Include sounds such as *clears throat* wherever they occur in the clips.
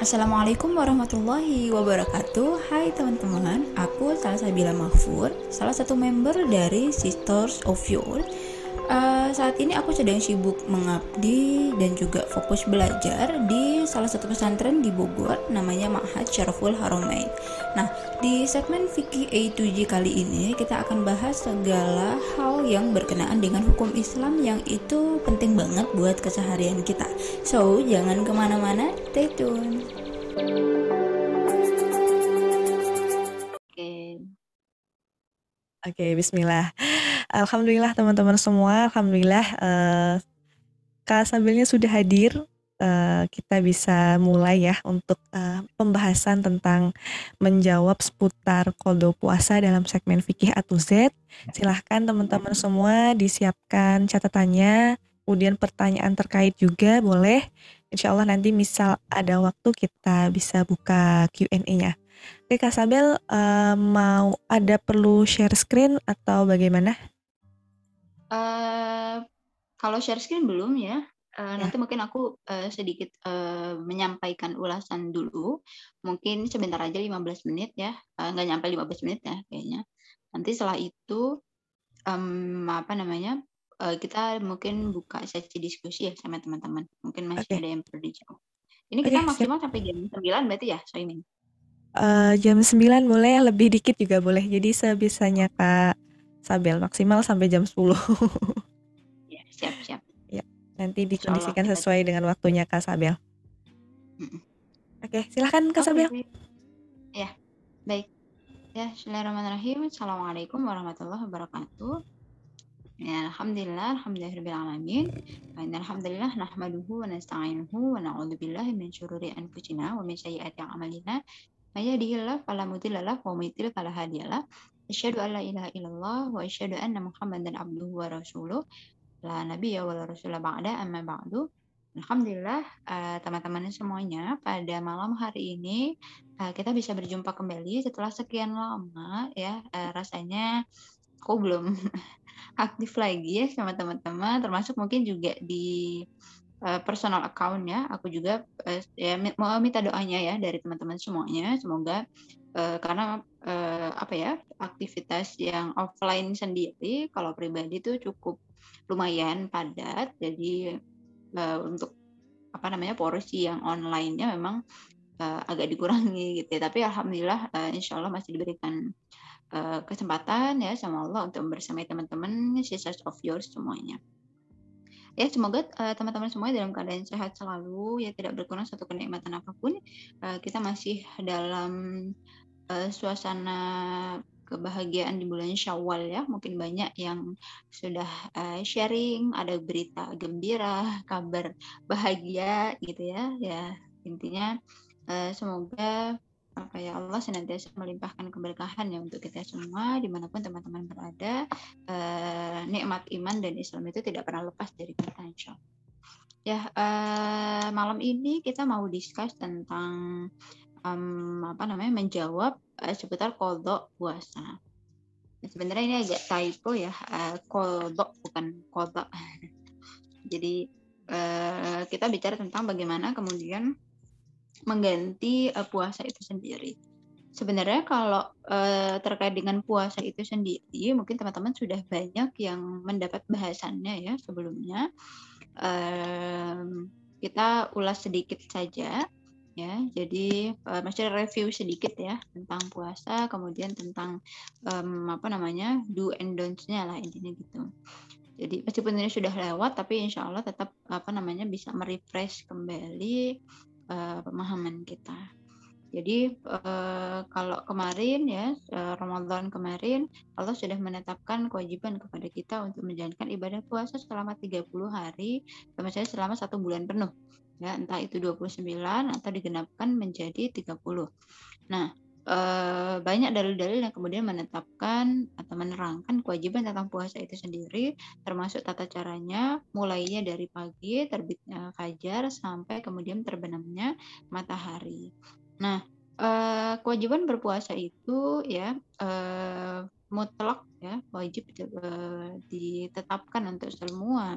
Assalamualaikum warahmatullahi wabarakatuh. Hai teman-teman, aku Salsabila Mahfur Salah satu member dari Sisters of Yule uh, saat ini aku sedang sibuk mengabdi dan juga fokus belajar di salah satu pesantren di Bogor namanya Ma'had Syaraful Haramain. Nah, di segmen Fikih A 2 G kali ini kita akan bahas segala hal yang berkenaan dengan hukum Islam yang itu penting banget buat keseharian kita. So, jangan ke mana-mana, stay tune. Oke, okay, bismillah. Alhamdulillah teman-teman semua, alhamdulillah uh, Kak Sabilnya sudah hadir. Uh, kita bisa mulai ya untuk uh, pembahasan tentang menjawab seputar kodo puasa dalam segmen fikih atau Z. Silahkan teman-teman semua disiapkan catatannya, kemudian pertanyaan terkait juga boleh. Insya Allah nanti misal ada waktu kita bisa buka Q&A-nya. Oke Kak Sabel, uh, mau ada perlu share screen atau bagaimana? Uh, kalau share screen belum ya. Uh, ya. Nanti mungkin aku uh, sedikit uh, menyampaikan ulasan dulu. Mungkin sebentar aja 15 menit ya. Uh, nggak nyampe 15 menit ya kayaknya. Nanti setelah itu um, apa namanya? Uh, kita mungkin buka sesi diskusi ya sama teman-teman. Mungkin masih okay. ada yang perlu dijawab. Ini kita okay, maksimal siap. sampai jam 9 berarti ya, Soimin? Uh, jam 9 boleh, lebih dikit juga boleh. Jadi sebisanya Kak Sabel maksimal sampai jam 10. *laughs* ya, siap, siap. Ya, nanti dikondisikan sesuai dengan waktunya Kak Sabel. Oke, silahkan Kak okay, Sabel. Ya, baik. Ya, Bismillahirrahmanirrahim. Assalamualaikum warahmatullahi wabarakatuh. Ya, alhamdulillah, alhamdulillahirabbil alamin. Wa alhamdulillah nahmaduhu wa nasta'inuhu wa na'udzu billahi min syururi anfusina wa min sayyiati a'malina Mayyadihillah fala mudhillalah wa mudhil fala hadiyalah. Asyhadu an la ilaha illallah wa asyhadu anna Muhammadan abduhu wa rasuluh. La nabiyya wa la rasula ba'da amma ba'du. Alhamdulillah uh, teman-teman semuanya pada malam hari ini uh, kita bisa berjumpa kembali setelah sekian lama ya uh, rasanya aku belum *laughs* aktif lagi ya sama teman-teman termasuk mungkin juga di uh, personal account ya. Aku juga uh, ya mau minta doanya ya dari teman-teman semuanya. Semoga uh, karena uh, apa ya aktivitas yang offline sendiri kalau pribadi itu cukup lumayan padat. Jadi uh, untuk apa namanya porsi yang online-nya memang uh, agak dikurangi gitu ya. Tapi alhamdulillah uh, insya Allah masih diberikan uh, kesempatan ya sama Allah untuk bersamai teman-teman sisters of yours semuanya ya semoga uh, teman-teman semua dalam keadaan sehat selalu ya tidak berkurang satu kenikmatan apa pun. Uh, kita masih dalam uh, suasana kebahagiaan di bulan Syawal ya. Mungkin banyak yang sudah uh, sharing ada berita gembira kabar bahagia gitu ya. Ya intinya uh, semoga apa ya Allah senantiasa melimpahkan keberkahan ya untuk kita semua di mana pun teman-teman berada eh, nikmat iman dan Islam itu tidak pernah lepas dari kita insya. Ya eh, malam ini kita mau discuss tentang um, apa namanya menjawab eh, seputar kodok puasa. Sebenarnya ini agak typo ya eh, kodok bukan kodok. *laughs* Jadi eh, kita bicara tentang bagaimana kemudian mengganti uh, puasa itu sendiri. Sebenarnya kalau uh, terkait dengan puasa itu sendiri, mungkin teman-teman sudah banyak yang mendapat bahasannya ya sebelumnya. Um, kita ulas sedikit saja ya. Jadi uh, masih review sedikit ya tentang puasa, kemudian tentang um, apa namanya do and don'ts-nya lah intinya gitu. Jadi meskipun ini sudah lewat, tapi insya Allah tetap apa namanya bisa merefresh kembali uh, pemahaman kita. Jadi uh, kalau kemarin ya uh, Ramadan kemarin Allah sudah menetapkan kewajiban kepada kita untuk menjalankan ibadah puasa selama 30 hari, misalnya selama satu bulan penuh. Ya, entah itu 29 atau digenapkan menjadi 30. Nah, eh, banyak dalil-dalil yang kemudian menetapkan atau menerangkan kewajiban tentang puasa itu sendiri, termasuk tata caranya, mulainya dari pagi terbitnya fajar sampai kemudian terbenamnya matahari. Nah, eh, kewajiban berpuasa itu ya eh, mutlak ya wajib eh, ditetapkan untuk semua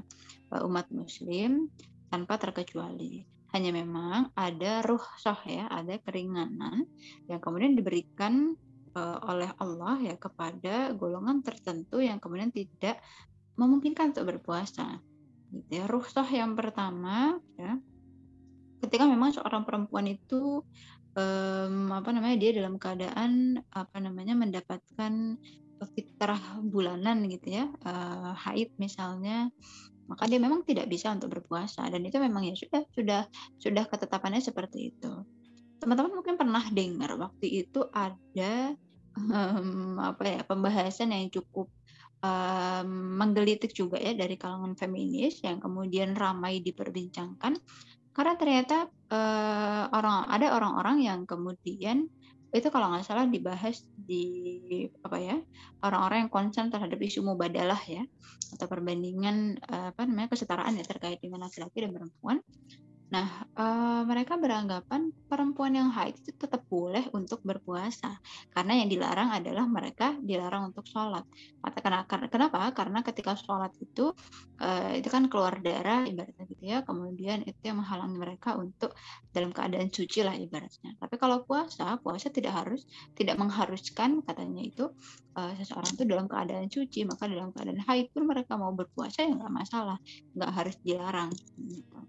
umat muslim tanpa terkecuali. Hanya memang ada ruhsah ya, ada keringanan yang kemudian diberikan uh, oleh Allah ya kepada golongan tertentu yang kemudian tidak memungkinkan untuk berpuasa. Gitu ya. Ruhsah yang pertama ya, ketika memang seorang perempuan itu um, apa namanya dia dalam keadaan apa namanya mendapatkan fitrah bulanan gitu ya uh, haid misalnya maka dia memang tidak bisa untuk berpuasa dan itu memang ya sudah sudah sudah ketetapannya seperti itu. Teman-teman mungkin pernah dengar waktu itu ada um, apa ya pembahasan yang cukup um, menggelitik juga ya dari kalangan feminis yang kemudian ramai diperbincangkan. Karena ternyata uh, orang ada orang-orang yang kemudian itu kalau nggak salah dibahas di apa ya orang-orang yang concern terhadap isu mubadalah ya atau perbandingan apa namanya kesetaraan ya terkait dengan laki-laki dan perempuan Nah, uh, mereka beranggapan perempuan yang haid itu tetap boleh untuk berpuasa, karena yang dilarang adalah mereka dilarang untuk sholat. Kenapa? Karena ketika sholat itu, uh, itu kan keluar darah ibaratnya gitu ya, kemudian itu yang menghalangi mereka untuk dalam keadaan suci lah ibaratnya. Tapi kalau puasa, puasa tidak harus, tidak mengharuskan katanya itu uh, seseorang itu dalam keadaan suci, maka dalam keadaan haid pun mereka mau berpuasa ya nggak masalah, nggak harus dilarang. Gitu.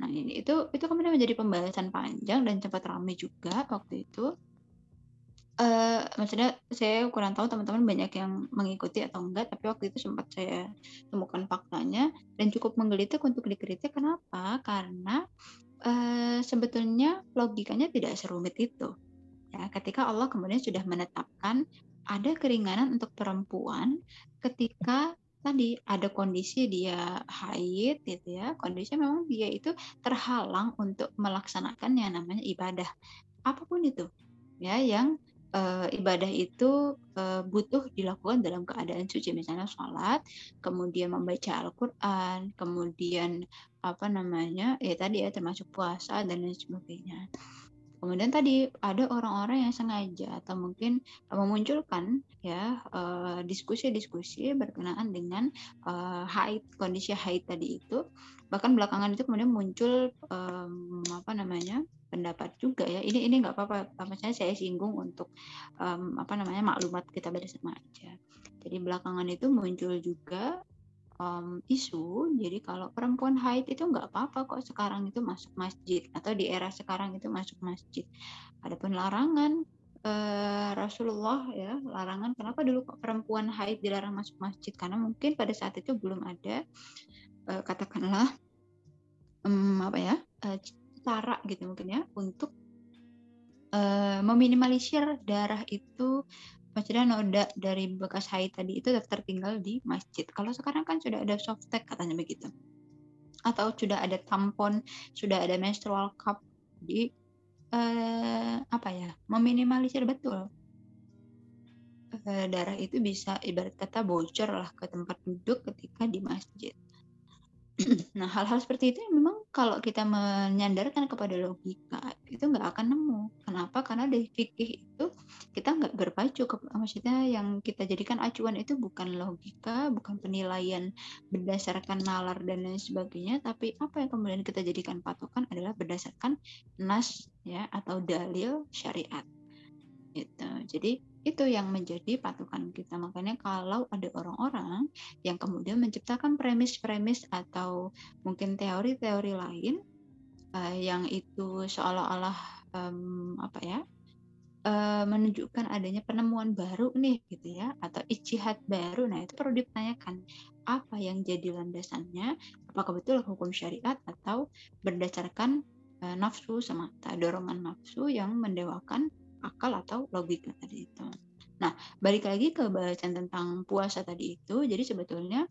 Nah, ini itu itu kemudian menjadi pembahasan panjang dan cepat ramai juga waktu itu. Uh, maksudnya saya kurang tahu teman-teman banyak yang mengikuti atau enggak, tapi waktu itu sempat saya temukan faktanya dan cukup menggelitik untuk dikritik. Kenapa? Karena uh, sebetulnya logikanya tidak serumit itu. Ya, ketika Allah kemudian sudah menetapkan ada keringanan untuk perempuan ketika tadi ada kondisi dia haid gitu ya kondisi memang dia itu terhalang untuk melaksanakan yang namanya ibadah. Apa pun itu ya yang e, ibadah itu e, butuh dilakukan dalam keadaan suci. Misalnya sholat kemudian membaca Al-Quran kemudian apa namanya ya tadi ya termasuk puasa dan lain sebagainya Kemudian tadi ada orang-orang yang sengaja atau mungkin memunculkan ya eh, diskusi-diskusi berkenaan dengan uh, haid kondisi haid tadi itu. Bahkan belakangan itu kemudian muncul um, apa namanya pendapat juga ya. Ini ini nggak apa-apa, maksudnya saya singgung untuk um, apa namanya maklumat kita bersama aja. Jadi belakangan itu muncul juga um, isu, jadi kalau perempuan haid itu nggak apa-apa kok sekarang itu masuk masjid atau di era sekarang itu masuk masjid. Adapun larangan uh, Rasulullah ya larangan kenapa dulu kok perempuan haid dilarang masuk masjid karena mungkin pada saat itu belum ada uh, katakanlah um, apa ya uh, cara gitu mungkin ya untuk meminimalisir darah itu maksudnya noda dari bekas haid tadi itu tertinggal di masjid. Kalau sekarang kan sudah ada soft tag katanya begitu. Atau sudah ada tampon, sudah ada menstrual cup. Jadi eh, apa ya? Meminimalisir betul eh, darah itu bisa ibarat kata bocor lah ke tempat duduk ketika di masjid. *clears throat* Nah, hal-hal seperti itu memang kalau kita menyandarkan kepada logika itu nggak akan nemu. Kenapa? Karena dari fikih itu kita nggak berpacu maksudnya yang kita jadikan acuan itu bukan logika, bukan penilaian berdasarkan nalar dan lain sebagainya, tapi apa yang kemudian kita jadikan patokan adalah berdasarkan nas ya atau dalil syariat. Gitu. Jadi itu yang menjadi patokan kita. Makanya kalau ada orang-orang yang kemudian menciptakan premis-premis atau mungkin teori-teori lain uh, yang itu seolah-olah um, apa ya uh, menunjukkan adanya penemuan baru nih gitu ya atau ijtihad baru. Nah itu perlu ditanyakan apa yang jadi landasannya, apakah betul hukum syariat atau berdasarkan uh, nafsu semata dorongan nafsu yang mendewakan akal atau logika tadi itu. Nah, balik lagi ke bahasan tentang puasa tadi itu, jadi sebetulnya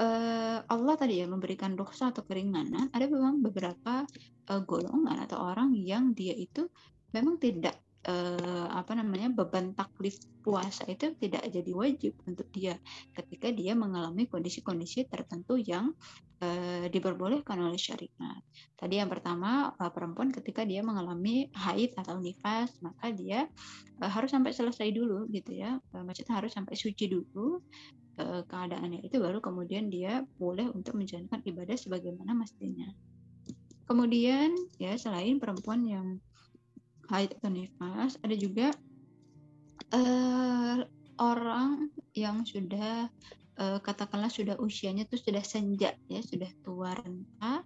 uh, Allah tadi ya memberikan rukhsah atau keringanan, ada memang beberapa uh, golongan atau orang yang dia itu memang tidak uh, apa namanya beban taklif puasa itu tidak jadi wajib untuk dia ketika dia mengalami kondisi-kondisi tertentu yang uh, diperbolehkan oleh syariat. Tadi yang pertama uh, perempuan ketika dia mengalami haid atau nifas maka dia uh, harus sampai selesai dulu gitu ya, uh, maksudnya harus sampai suci dulu uh, keadaannya itu baru kemudian dia boleh untuk menjalankan ibadah sebagaimana mestinya. kemudian ya selain perempuan yang haid atau nifas, ada juga uh, orang yang sudah uh, katakanlah sudah usianya tuh sudah senja ya, sudah tua renta,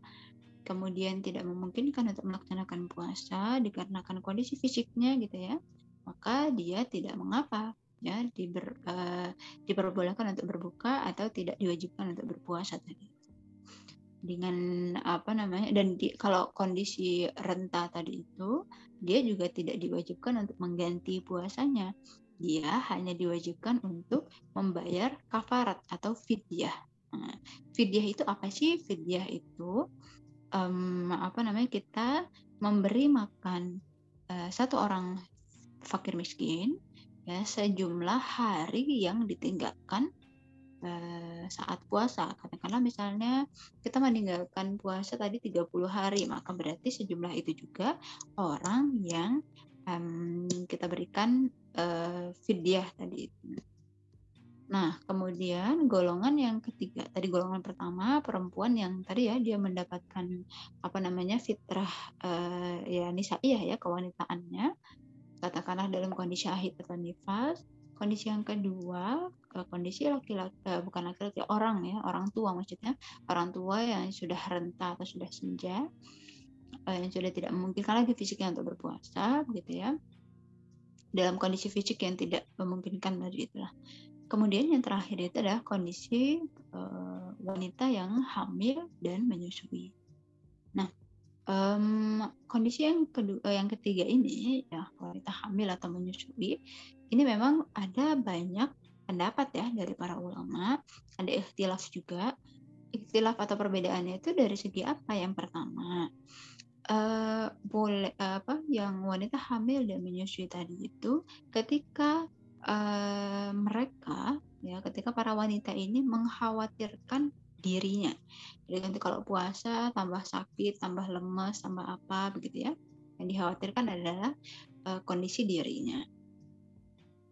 kemudian tidak memungkinkan untuk melaksanakan puasa dikarenakan kondisi fisiknya gitu ya, maka dia tidak mengapa ya diber, uh, diperbolehkan untuk berbuka atau tidak diwajibkan untuk berpuasa tadi dengan apa namanya dan di, kalau kondisi renta tadi itu dia juga tidak diwajibkan untuk mengganti puasanya. Dia hanya diwajibkan untuk membayar kafarat atau fidyah. Nah, fidyah itu apa sih? Fidyah itu um, apa namanya kita memberi makan uh, satu orang fakir miskin ya sejumlah hari yang ditinggalkan saat puasa. Katakanlah misalnya kita meninggalkan puasa tadi 30 hari, maka berarti sejumlah itu juga orang yang um, kita berikan uh, fidyah tadi. Nah, kemudian golongan yang ketiga, tadi golongan pertama perempuan yang tadi ya dia mendapatkan apa namanya fitrah uh, ya nisaiyah ya kewanitaannya, katakanlah dalam kondisi ahid atau nifas, Kondisi yang kedua, kondisi laki-laki eh, bukan laki-laki orang ya, orang tua maksudnya, orang tua yang sudah renta atau sudah senja, eh, yang sudah tidak memungkinkan lagi fisiknya untuk berpuasa, begitu ya. Dalam kondisi fisik yang tidak memungkinkan tadi itulah. Kemudian yang terakhir itu adalah kondisi wanita yang hamil dan menyusui. Um, kondisi yang kedua, yang ketiga ini ya wanita hamil atau menyusui ini memang ada banyak pendapat ya dari para ulama, ada ikhtilaf juga. Ikhtilaf atau perbedaannya itu dari segi apa? Yang pertama, uh, boleh apa yang wanita hamil dan menyusui tadi itu ketika uh, mereka ya ketika para wanita ini mengkhawatirkan dirinya. Jadi nanti kalau puasa tambah sakit, tambah lemas, tambah apa begitu ya. Yang dikhawatirkan adalah uh, kondisi dirinya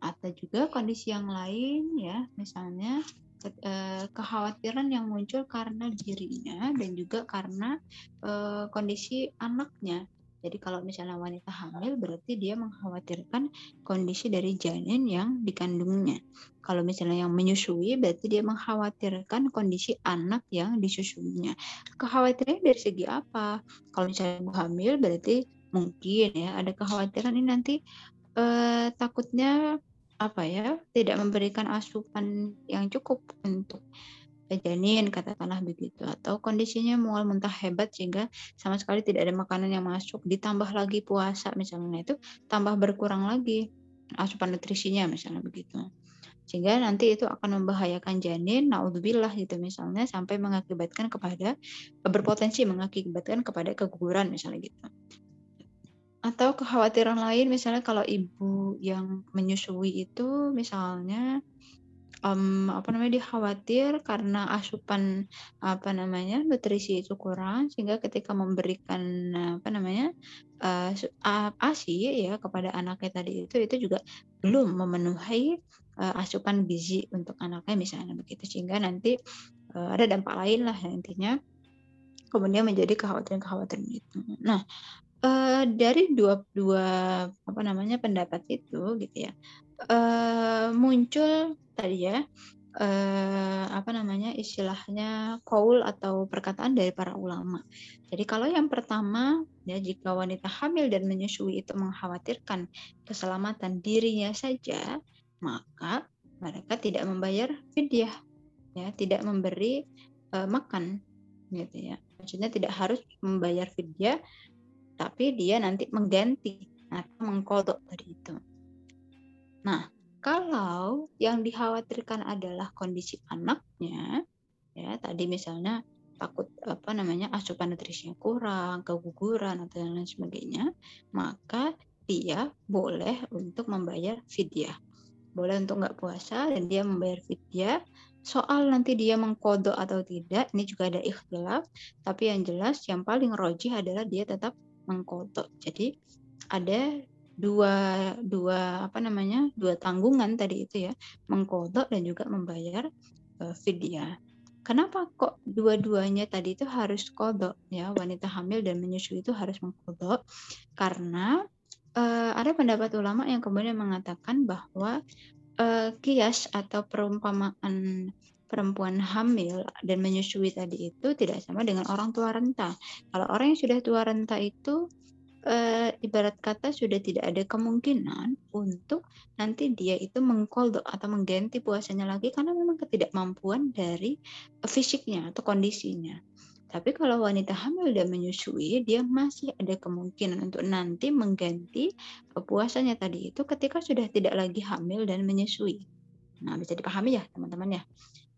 atau juga kondisi yang lain ya misalnya eh, kekhawatiran yang muncul karena dirinya dan juga karena eh, kondisi anaknya jadi kalau misalnya wanita hamil berarti dia mengkhawatirkan kondisi dari janin yang dikandungnya. Kalau misalnya yang menyusui berarti dia mengkhawatirkan kondisi anak yang disusuinya. Kekhawatirannya dari segi apa? Kalau misalnya ibu hamil berarti mungkin ya ada kekhawatiran ini nanti eh, takutnya apa ya, tidak memberikan asupan yang cukup untuk janin katakanlah begitu. Atau kondisinya mual muntah hebat sehingga sama sekali tidak ada makanan yang masuk. Ditambah lagi puasa misalnya itu tambah berkurang lagi asupan nutrisinya misalnya begitu. Sehingga nanti itu akan membahayakan janin naudzubillah gitu misalnya sampai mengakibatkan kepada berpotensi mengakibatkan kepada keguguran misalnya gitu. Atau kekhawatiran lain misalnya kalau ibu yang menyusui itu misalnya um, apa namanya dia khawatir karena asupan apa namanya nutrisi itu kurang sehingga ketika memberikan apa namanya uh, ASI ya kepada anaknya tadi itu itu juga belum memenuhi uh, asupan gizi untuk anaknya misalnya begitu sehingga nanti uh, ada dampak lain lah intinya kemudian menjadi kekhawatiran-kekhawatiran itu. Nah, uh, dari dua dua apa namanya pendapat itu gitu ya uh, muncul tadi ya uh, apa namanya istilahnya kaul atau perkataan dari para ulama. Jadi kalau yang pertama ya jika wanita hamil dan menyusui itu mengkhawatirkan keselamatan dirinya saja, maka mereka tidak membayar fidyah ya, tidak memberi uh, makan gitu ya. Maksudnya tidak harus membayar fidyah tapi dia nanti mengganti atau mengkodok tadi itu. Nah, kalau yang dikhawatirkan adalah kondisi anaknya, ya tadi misalnya takut apa namanya asupan nutrisinya kurang, keguguran atau yang lain sebagainya, maka dia boleh untuk membayar fidyah. Boleh untuk nggak puasa dan dia membayar fidyah. Soal nanti dia mengkodok atau tidak, ini juga ada ikhtilaf. Tapi yang jelas, yang paling rojih adalah dia tetap mengkodok. Jadi ada dua dua apa namanya dua tanggungan tadi itu ya mengkodok dan juga membayar uh, fidyah. kenapa kok dua-duanya tadi itu harus kodok ya wanita hamil dan menyusui itu harus mengkodok karena uh, ada pendapat ulama yang kemudian mengatakan bahwa uh, kias atau perumpamaan perempuan hamil dan menyusui tadi itu tidak sama dengan orang tua renta. Kalau orang yang sudah tua renta itu e, ibarat kata sudah tidak ada kemungkinan untuk nanti dia itu mengkoldo atau mengganti puasanya lagi karena memang ketidakmampuan dari fisiknya atau kondisinya. Tapi kalau wanita hamil dan menyusui, dia masih ada kemungkinan untuk nanti mengganti puasanya tadi itu ketika sudah tidak lagi hamil dan menyusui. Nah, bisa dipahami ya teman-teman ya.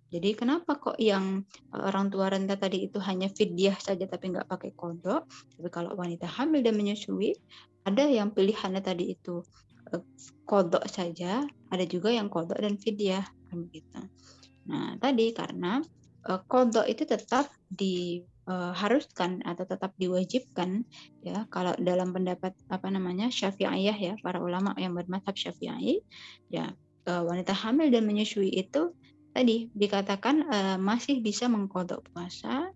Jadi kenapa kok yang eh, orang tua renta tadi itu hanya fidyah saja tapi nggak pakai kodok? Tapi kalau wanita hamil dan menyusui, ada yang pilihannya tadi itu eh, kodok saja, ada juga yang kodok dan fidyah kan begitu. Nah tadi karena eh, kodok itu tetap diharuskan atau tetap diwajibkan ya kalau dalam pendapat apa namanya syafi'iyah ya para ulama yang bermadhab syafi'i ya wanita hamil dan menyusui itu tadi dikatakan uh, masih bisa mengkodok puasa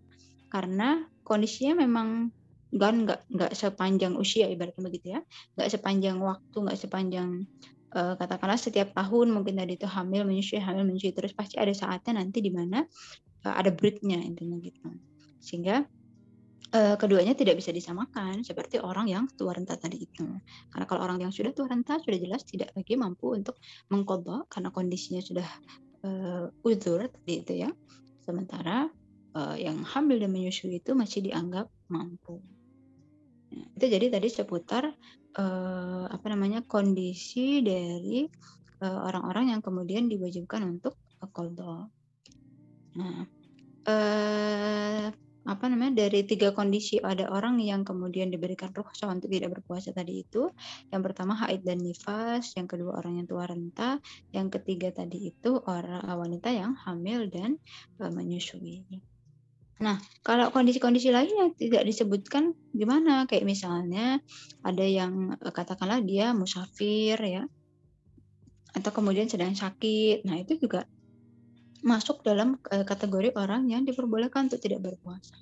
karena kondisinya memang kan nggak nggak sepanjang usia ibaratnya begitu ya. Nggak sepanjang waktu nggak sepanjang uh, katakanlah setiap tahun mungkin tadi itu hamil menyusui hamil menyusui. Terus pasti ada saatnya nanti di mana uh, ada breaknya intinya gitu. Sehingga uh, keduanya tidak bisa disamakan seperti orang yang tua renta tadi itu. Karena kalau orang yang sudah tua renta sudah jelas tidak lagi mampu untuk mengkodok karena kondisinya sudah uh, uzur tadi itu ya. Sementara uh, yang hamil dan menyusui itu masih dianggap mampu. Nah, itu jadi tadi seputar uh, apa namanya kondisi dari orang-orang uh, yang kemudian diwajibkan untuk koldo. Nah, uh, apa namanya dari tiga kondisi. Ada orang yang kemudian diberikan rukhsah untuk tidak berpuasa tadi itu. Yang pertama haid dan nifas. Yang kedua orang yang tua renta yang ketiga tadi itu orang wanita yang hamil dan uh, menyusui. Nah, kalau kondisi-kondisi lain yang tidak disebutkan gimana? Kayak misalnya ada yang e, katakanlah dia musafir ya, atau kemudian sedang sakit. Nah, itu juga masuk dalam uh, kategori orang yang diperbolehkan untuk tidak berpuasa.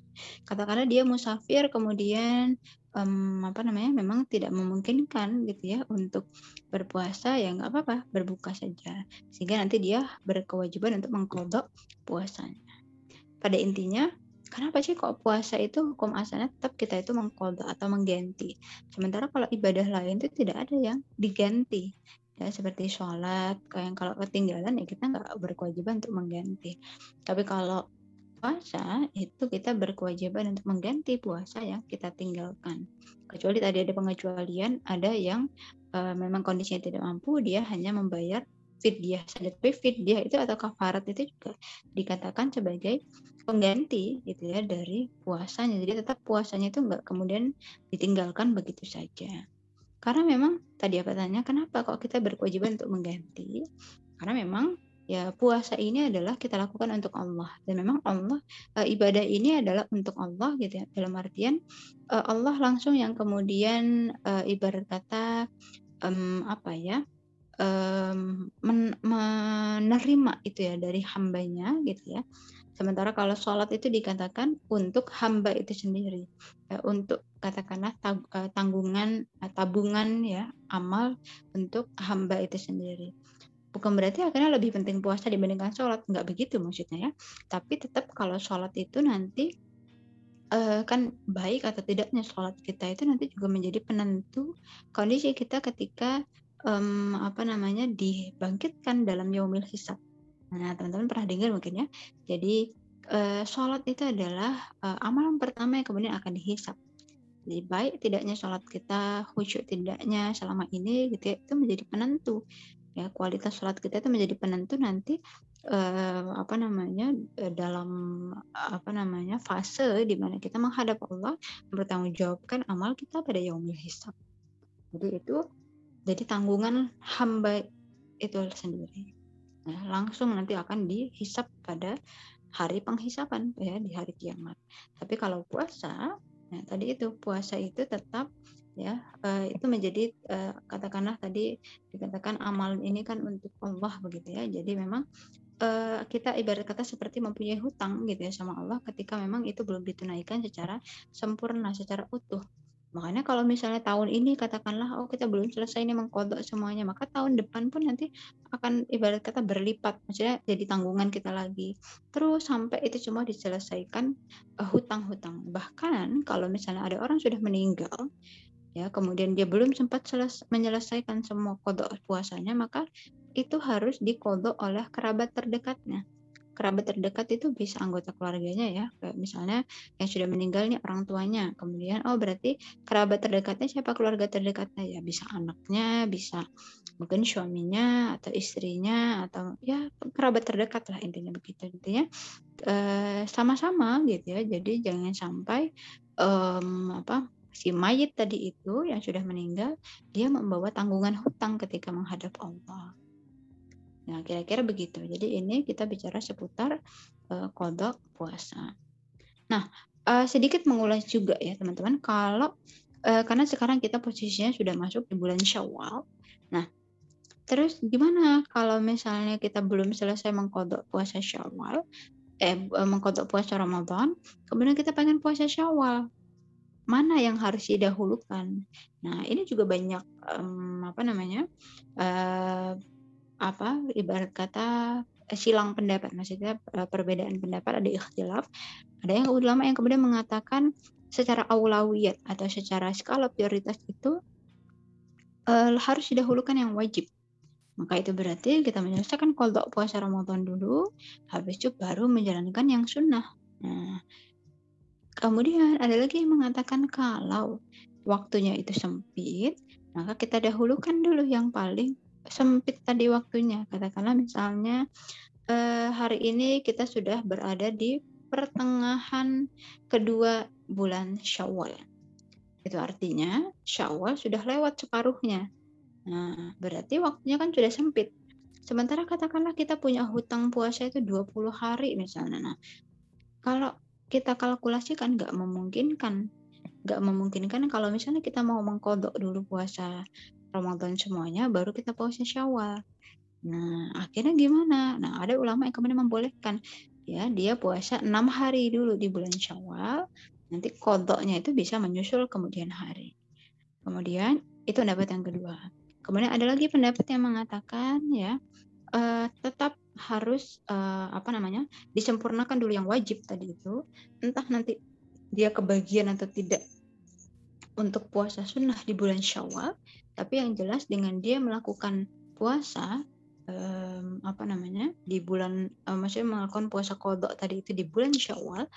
Katakanlah dia musafir kemudian um, apa namanya memang tidak memungkinkan gitu ya untuk berpuasa ya nggak apa-apa berbuka saja sehingga nanti dia berkewajiban untuk mengkodok puasanya. Pada intinya Kenapa sih kok puasa itu hukum asalnya tetap kita itu mengkodok atau mengganti. Sementara kalau ibadah lain itu tidak ada yang diganti ya seperti sholat yang kalau ketinggalan ya kita nggak berkewajiban untuk mengganti. Tapi kalau puasa itu kita berkewajiban untuk mengganti puasa yang kita tinggalkan. Kecuali tadi ada pengecualian ada yang uh, memang kondisinya tidak mampu dia hanya membayar fidyah saja. Tapi fidyah itu atau kafarat itu juga dikatakan sebagai pengganti gitu ya dari puasanya. Jadi tetap puasanya itu nggak kemudian ditinggalkan begitu saja karena memang tadi apa tanya kenapa kok kita berkewajiban untuk mengganti? Karena memang ya puasa ini adalah kita lakukan untuk Allah. Dan memang Allah e, ibadah ini adalah untuk Allah gitu ya. Dalam artian e, Allah langsung yang kemudian e, ibarat kata um, apa ya men menerima itu ya dari hambanya gitu ya Sementara kalau sholat itu dikatakan untuk hamba itu sendiri, ya, untuk katakanlah eh, tanggungan, eh, tabungan ya amal untuk hamba itu sendiri. Bukan berarti akhirnya lebih penting puasa dibandingkan sholat, nggak begitu maksudnya ya. Tapi tetap kalau sholat itu nanti uh, kan baik atau tidaknya sholat kita itu nanti juga menjadi penentu kondisi kita ketika um, apa namanya dibangkitkan dalam yaumil hisab Nah, teman-teman pernah dengar mungkin ya. Jadi uh, sholat itu adalah uh, amalan pertama yang kemudian akan dihisap. Jadi baik tidaknya sholat kita khusyuk tidaknya selama ini gitu ya itu menjadi penentu ya kualitas sholat kita itu menjadi penentu nanti uh, apa namanya dalam apa namanya fase di mana kita menghadap Allah mempertanggungjawabkan amal kita pada yaumul hisab. Jadi itu jadi tanggungan hamba itu sendiri. Nah, langsung nanti akan dihisap pada hari penghisapan ya di hari kiamat. Tapi kalau puasa, nah tadi itu puasa itu tetap ya uh, itu menjadi uh, katakanlah tadi dikatakan amal ini kan untuk Allah begitu ya jadi memang uh, kita ibarat kata seperti mempunyai hutang gitu ya sama Allah ketika memang itu belum ditunaikan secara sempurna secara utuh Makanya kalau misalnya tahun ini katakanlah oh kita belum selesai ini mengkodok semuanya, maka tahun depan pun nanti akan ibarat kata berlipat, maksudnya jadi tanggungan kita lagi. Terus sampai itu semua diselesaikan uh, hutang-hutang. Bahkan kalau misalnya ada orang sudah meninggal, ya kemudian dia belum sempat seles menyelesaikan semua kodok puasanya, maka itu harus dikodok oleh kerabat terdekatnya kerabat terdekat itu bisa anggota keluarganya ya. Kayak misalnya yang sudah meninggal nih orang tuanya. Kemudian oh berarti kerabat terdekatnya siapa? Keluarga terdekatnya. Ya bisa anaknya bisa mungkin suaminya atau istrinya atau ya kerabat terdekat lah intinya begitu. Intinya eh, sama-sama gitu ya. Jadi jangan sampai um, apa si mayit tadi itu yang sudah meninggal dia membawa tanggungan hutang ketika menghadap Allah Nah, kira-kira begitu. Jadi ini kita bicara seputar uh, kodok puasa. Nah, uh, sedikit mengulas juga ya teman-teman. Kalau uh, karena sekarang kita posisinya sudah masuk di bulan Syawal. Nah, terus gimana kalau misalnya kita belum selesai mengkodok puasa Syawal, eh mengkodok puasa Ramadan, kemudian kita pengen puasa Syawal, mana yang harus didahulukan? Nah, ini juga banyak um, apa namanya uh, apa ibarat kata eh, silang pendapat. Maksudnya eh, perbedaan pendapat ada ikhtilaf ada yang ulama yang kemudian mengatakan secara aulawiyat atau secara skala prioritas itu uh, harus didahulukan yang wajib. Maka itu berarti kita menyelesaikan kodok puasa Ramadan dulu habis itu baru menjalankan yang sunnah. Nah kemudian ada lagi yang mengatakan kalau waktunya itu sempit maka kita dahulukan dulu yang paling sempit tadi waktunya. Katakanlah misalnya eh, hari ini kita sudah berada di pertengahan kedua bulan Syawal. Itu artinya Syawal sudah lewat separuhnya. Nah, berarti waktunya kan sudah sempit. Sementara katakanlah kita punya hutang puasa itu 20 hari misalnya. Nah, kalau kita kalkulasikan nggak memungkinkan. Nggak memungkinkan kalau misalnya kita mau mengkodok dulu puasa Ramadan semuanya baru kita puasa Syawal. Nah, akhirnya gimana? Nah, ada ulama yang kemudian membolehkan ya dia puasa enam hari dulu di bulan Syawal, nanti kodoknya itu bisa menyusul kemudian hari. Kemudian itu pendapat yang kedua. Kemudian ada lagi pendapat yang mengatakan ya uh, tetap harus uh, apa namanya disempurnakan dulu yang wajib tadi itu entah nanti dia kebagian atau tidak untuk puasa sunnah di bulan Syawal tapi yang jelas dengan dia melakukan puasa um, apa namanya di bulan um, maksudnya melakukan puasa kodok tadi itu di bulan Syawal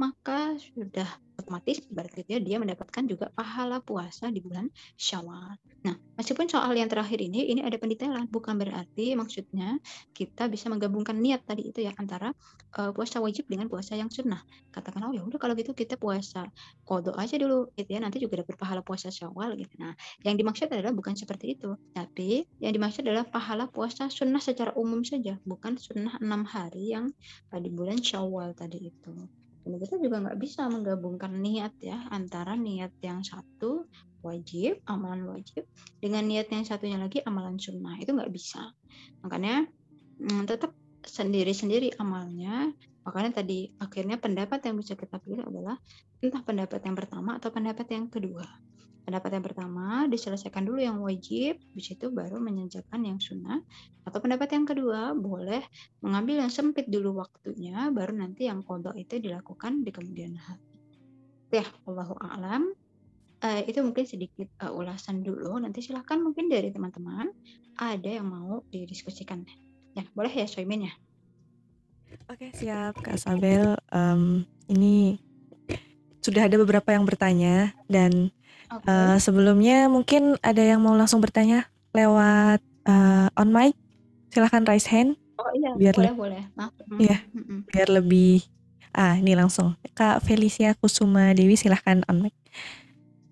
maka sudah otomatis berarti dia mendapatkan juga pahala puasa di bulan Syawal. Nah, meskipun soal yang terakhir ini ini ada pendetailan, bukan berarti maksudnya kita bisa menggabungkan niat tadi itu ya antara uh, puasa wajib dengan puasa yang sunnah. Katakan oh ya udah kalau gitu kita puasa kodok aja dulu gitu ya, nanti juga dapat pahala puasa Syawal gitu. Nah, yang dimaksud adalah bukan seperti itu, tapi yang dimaksud adalah pahala puasa sunnah secara umum saja, bukan sunnah enam hari yang di bulan Syawal tadi itu. Dan kita juga nggak bisa menggabungkan niat ya antara niat yang satu wajib, amalan wajib, dengan niat yang satunya lagi amalan sunnah. Itu nggak bisa. Makanya hmm, tetap sendiri-sendiri amalnya. Makanya tadi akhirnya pendapat yang bisa kita pilih adalah entah pendapat yang pertama atau pendapat yang kedua. Pendapat yang pertama diselesaikan dulu yang wajib, habis itu baru menyenjakan yang sunnah. Atau pendapat yang kedua boleh mengambil yang sempit dulu waktunya, baru nanti yang kodok itu dilakukan di kemudian hari. Ya, Allahu a'lam. Uh, itu mungkin sedikit uh, ulasan dulu. Nanti silahkan mungkin dari teman-teman ada yang mau didiskusikan. Ya, boleh ya Soimin ya. Oke, siap Kak Sabel. Um, ini sudah ada beberapa yang bertanya dan Okay. Uh, eh, sebelumnya mungkin ada yang mau langsung bertanya lewat uh, on mic. Silahkan raise hand. Oh iya, biar boleh boleh. Maaf. Iya, mm-hmm. biar lebih. Ah, ini langsung. Kak Felicia Kusuma Dewi silahkan on mic.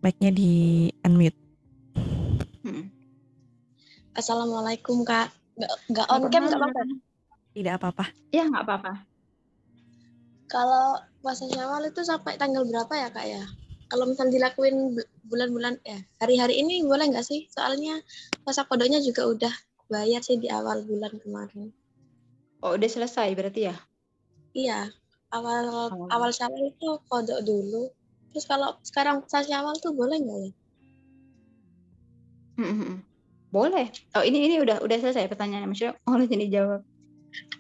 Mic-nya di unmute. Assalamualaikum Kak. Gak, gak on cam gak apa-apa? Tidak apa-apa. Iya nggak apa-apa. Kalau puasa Syawal itu sampai tanggal berapa ya Kak ya? Kalau misalnya dilakuin bulan-bulan ya hari-hari ini boleh nggak sih? Soalnya puasa kodoknya juga udah bayar sih di awal bulan kemarin. Oh, udah selesai berarti ya? Iya, awal Oh. awal Syawal itu kodok dulu. Terus kalau sekarang puasa Syawal tuh boleh nggak ya? Mm, mm, mm. Boleh. Oh, ini ini udah udah selesai pertanyaannya. Maksudnya oh ini dijawab.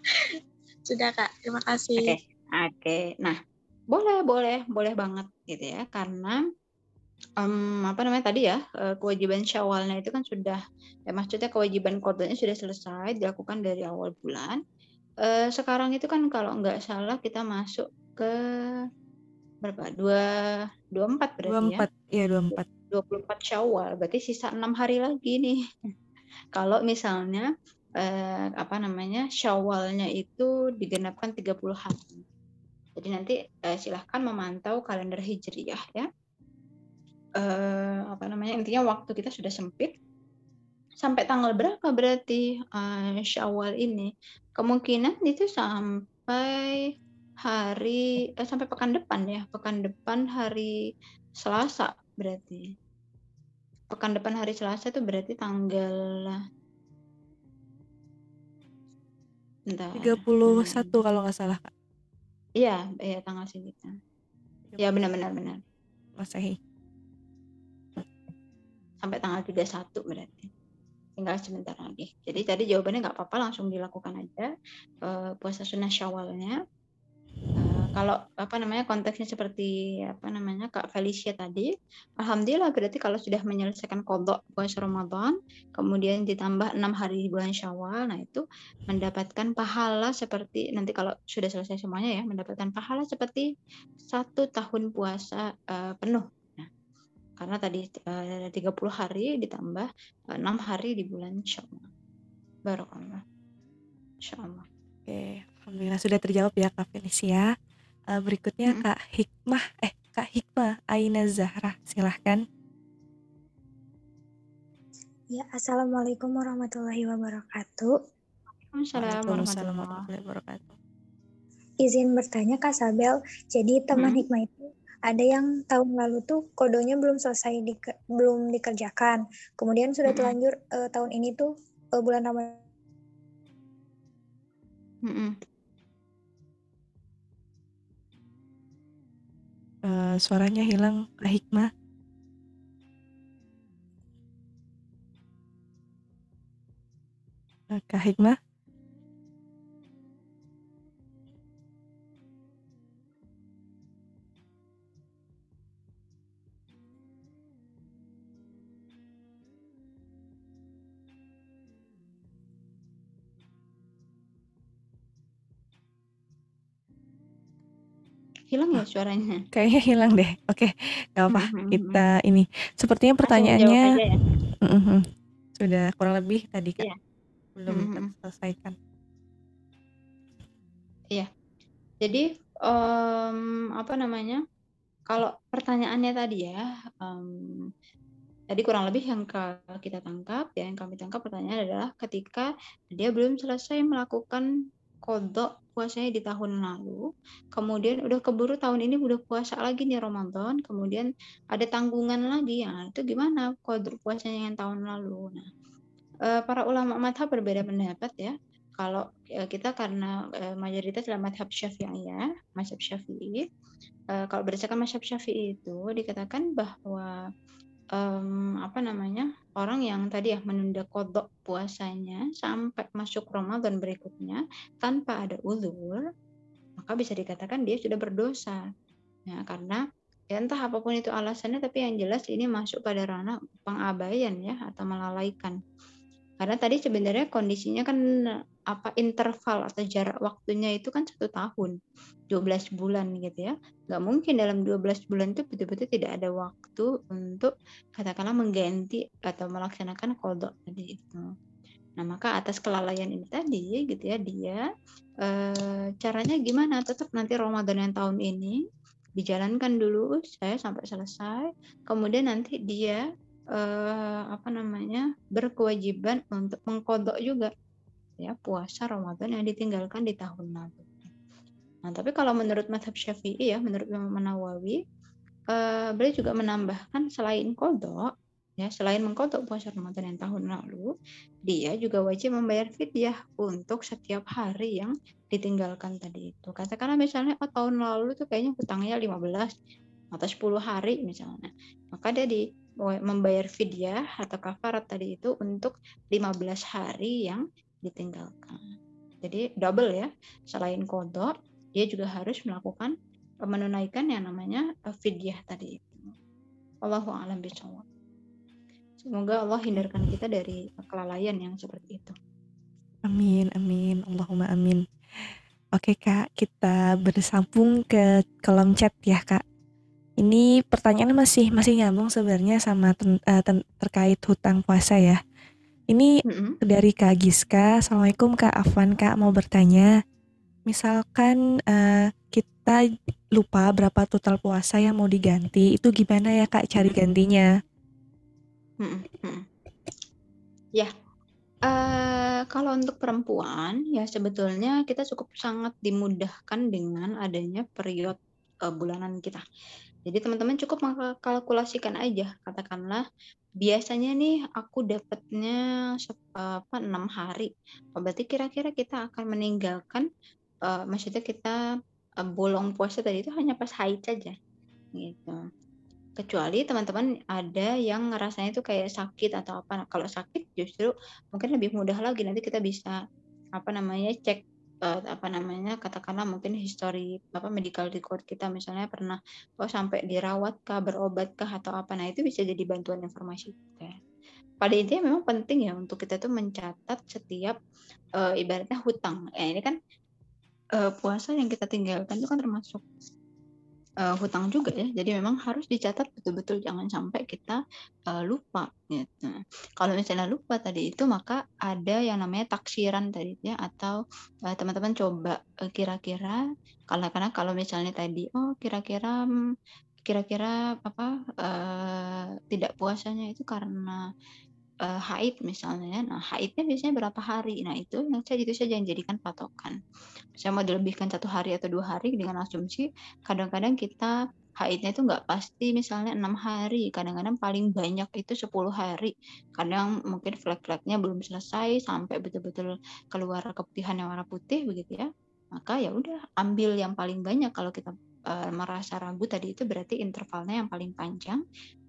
*laughs* Sudah kak, terima kasih. Oke. Oke. Nah, boleh, boleh, boleh banget gitu ya. Karena em, apa namanya tadi ya eh, kewajiban syawalnya itu kan sudah ya maksudnya kewajiban kodenya sudah selesai dilakukan dari awal bulan. Eh, sekarang itu kan kalau nggak salah kita masuk ke berapa? Dua dua empat berarti ya. 24, iya 24. 24 Syawal, berarti sisa enam hari lagi nih. *laughs* Kalau misalnya eh, apa namanya Syawalnya itu digenapkan 30 hari. Jadi nanti eh, silahkan memantau kalender hijriyah ya. Eh, apa namanya intinya waktu kita sudah sempit. Sampai tanggal berapa berarti eh, Syawal ini? Kemungkinan itu sampai hari eh, sampai pekan depan ya, pekan depan hari Selasa berarti. Pekan depan hari Selasa itu berarti tanggal bentar. 31 Hmm. kalau nggak salah Kak. Iya, iya tanggal segitu. Ya benar-benar benar. Masehi. Sampai tanggal 31 berarti. Tinggal sebentar lagi. Jadi tadi jawabannya nggak apa-apa langsung dilakukan aja eh, puasa sunnah Syawalnya. Eh, kalau apa namanya konteksnya seperti apa namanya Kak Felicia tadi, alhamdulillah berarti kalau sudah menyelesaikan kodok puasa Ramadan, kemudian ditambah enam hari di bulan Syawal, nah itu mendapatkan pahala seperti nanti kalau sudah selesai semuanya ya, mendapatkan pahala seperti satu tahun puasa eh, penuh. Nah, karena tadi eh, 30 hari ditambah eh, enam hari di bulan Syawal. Barakallah. Insyaallah. Oke, alhamdulillah sudah terjawab ya Kak Felicia. Eh, berikutnya Mm-mm. Kak Hikmah, eh Kak Hikmah Aina Zahra, silahkan. Ya, Assalamualaikum warahmatullahi wabarakatuh. Waalaikumsalam Waalaikumsalam warahmatullahi warahmatullahi wabarakatuh. Izin bertanya Kak Sabel, jadi teman Mm-mm. hikmah itu ada yang tahun lalu tuh kodonya belum selesai dike- belum dikerjakan. Kemudian sudah Mm-mm. terlanjur eh, tahun ini tuh eh, bulan Ramadan. Eh, suaranya hilang Kak Hikmah. Eh, Kak Hikmah, ya *laughs* suaranya? kayaknya hilang deh. Oke, nggak apa. Mhm, mhm, mhm. Kita ini. Sepertinya pertanyaannya ya. Mhm. sudah kurang lebih tadi Kak. Iya. Belum Mhm, mhm. terselesaikan. Jadi em, apa namanya? Kalau pertanyaannya tadi ya, em, tadi kurang lebih yang kita tangkap ya, yang kami tangkap pertanyaan adalah ketika dia belum selesai melakukan kodok puasanya di tahun lalu, kemudian udah keburu tahun ini udah puasa lagi nih Ramadan, kemudian ada tanggungan lagi, ya itu gimana kodok puasanya yang tahun lalu? Nah, eh, para ulama madhab berbeda pendapat ya. Kalau eh, kita karena eh, mayoritas adalah madhab syafi'i ya, madhab syafi'i. Kalau berdasarkan madhab syafi'i itu dikatakan bahwa em, apa namanya orang yang tadi ya menunda kodok puasanya sampai masuk Ramadan berikutnya tanpa ada uzur, maka bisa dikatakan dia sudah berdosa. Ya, karena ya entah apa pun itu alasannya, tapi yang jelas ini masuk pada ranah pengabaian ya atau melalaikan. Karena tadi sebenarnya kondisinya kan apa interval atau jarak waktunya itu kan satu tahun, 12 bulan gitu ya. Nggak mungkin dalam 12 bulan itu betul-betul tidak ada waktu untuk katakanlah mengganti atau melaksanakan kodok tadi itu. Nah maka atas kelalaian ini tadi gitu ya dia eh, caranya gimana? Tetap nanti Ramadan yang tahun ini dijalankan dulu saya sampai selesai. Kemudian nanti dia eh, apa namanya berkewajiban untuk mengkodok juga ya puasa Ramadan yang ditinggalkan di tahun lalu. Nah, tapi kalau menurut madhab Syafi'i ya, menurut Imam Nawawi, uh, beliau juga menambahkan selain kodok, ya selain mengkodok puasa Ramadan yang tahun lalu, dia juga wajib membayar fidyah untuk setiap hari yang ditinggalkan tadi itu. Katakanlah misalnya oh tahun lalu tuh kayaknya hutangnya 15 atau 10 hari misalnya. Maka dia di membayar fidyah atau kafarat tadi itu untuk 15 hari yang ditinggalkan. Jadi double ya. Selain kodok, dia juga harus melakukan menunaikan yang namanya eh, fidyah tadi itu. Allahu a'lam bishawab. Semoga Allah hindarkan kita dari kelalaian yang seperti itu. Amin, amin, Allahumma amin. Oke kak, kita bersambung ke kolom chat ya kak. Ini pertanyaannya masih masih nyambung sebenarnya sama ten, uh, ten, terkait hutang puasa ya. Ini mm-hmm. dari Kak Giska. Assalamualaikum Kak Afwan Kak mau bertanya. Misalkan uh, kita lupa berapa total puasa yang mau diganti, itu gimana ya Kak cari gantinya? Mm-hmm. Ya, uh, kalau untuk perempuan ya sebetulnya kita cukup sangat dimudahkan dengan adanya periode uh, bulanan kita. Jadi teman-teman cukup mengkalkulasikan aja, katakanlah biasanya nih aku dapatnya apa enam hari. Oh, berarti kira-kira kita akan meninggalkan uh, maksudnya kita uh, bolong puasa tadi itu hanya pas haid saja, gitu. Kecuali teman-teman ada yang ngerasanya itu kayak sakit atau apa. Nah, kalau sakit justru mungkin lebih mudah lagi nanti kita bisa apa namanya cek uh, apa namanya katakanlah mungkin history apa medical record kita misalnya pernah oh sampai dirawat kah berobat kah atau apa nah itu bisa jadi bantuan informasi juga pada intinya memang penting ya untuk kita tuh mencatat setiap uh, ibaratnya hutang. Ya ini kan uh, puasa yang kita tinggalkan itu kan termasuk uh, hutang juga ya. Jadi memang harus dicatat betul-betul jangan sampai kita uh, lupa gitu. Kalau misalnya lupa tadi itu maka ada yang namanya taksiran tadi ya atau uh, teman-teman coba uh, kira-kira karena karena kalau misalnya tadi oh kira-kira hmm, kira-kira apa uh, tidak puasanya itu karena uh, haid misalnya. Nah, haidnya biasanya berapa hari? Nah, itu yang saya itu saja yang jadikan patokan. Saya mau dilebihkan satu hari atau dua hari dengan asumsi kadang-kadang kita haidnya itu nggak pasti misalnya enam hari kadang-kadang paling banyak itu 10 hari kadang mungkin flek-fleknya belum selesai sampai betul-betul keluar keputihan yang warna putih begitu ya maka ya udah ambil yang paling banyak kalau kita uh, merasa ragu tadi itu berarti intervalnya yang paling panjang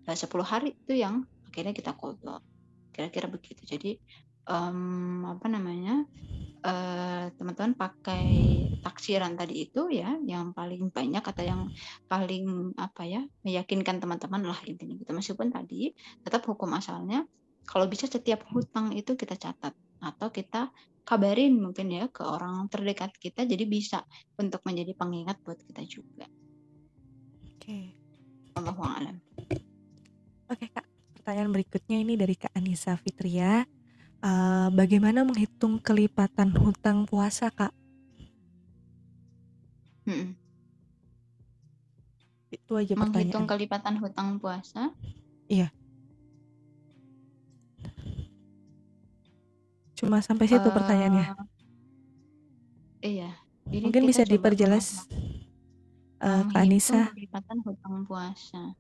uh, 10 hari itu yang akhirnya kita kodok kira-kira begitu jadi um, apa namanya teman teman-teman pakai taksiran tadi itu ya yang paling banyak atau yang paling apa ya meyakinkan teman-teman lah intinya gitu meskipun tadi tetap hukum asalnya kalau bisa setiap hutang itu kita catat atau kita kabarin mungkin ya ke orang terdekat kita jadi bisa untuk menjadi pengingat buat kita juga. Oke. Okay. alam. Oke kak, pertanyaan berikutnya ini dari Kak Anissa Fitria. Uh, bagaimana menghitung kelipatan hutang puasa, Kak? Hmm. Itu aja Menghitung kelipatan hutang puasa? Iya. Cuma sampai situ uh, pertanyaannya. Iya. Jadi Mungkin bisa diperjelas, uh, Kak Anissa. Kelipatan hutang puasa.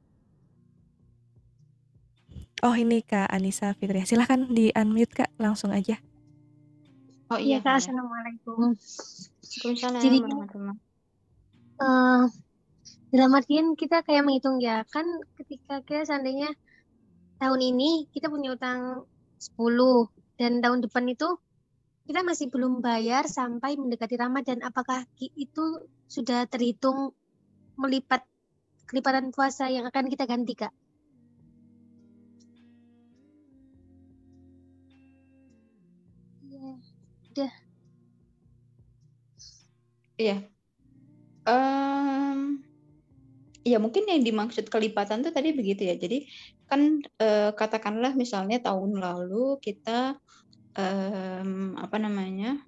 Oh ini Kak Anissa Fitria. Silahkan di unmute Kak, langsung aja. Oh iya, Kak. Assalamualaikum. Waalaikumsalam Jadi, uh, dalam artian kita kayak menghitung ya, kan ketika kita seandainya tahun ini kita punya utang 10 dan tahun depan itu kita masih belum bayar sampai mendekati Ramadan. Apakah itu sudah terhitung melipat kelipatan puasa yang akan kita ganti, Kak? Udah. Iya. Um, ya mungkin yang dimaksud kelipatan tuh tadi begitu ya. Jadi kan uh, katakanlah misalnya tahun lalu kita um, apa namanya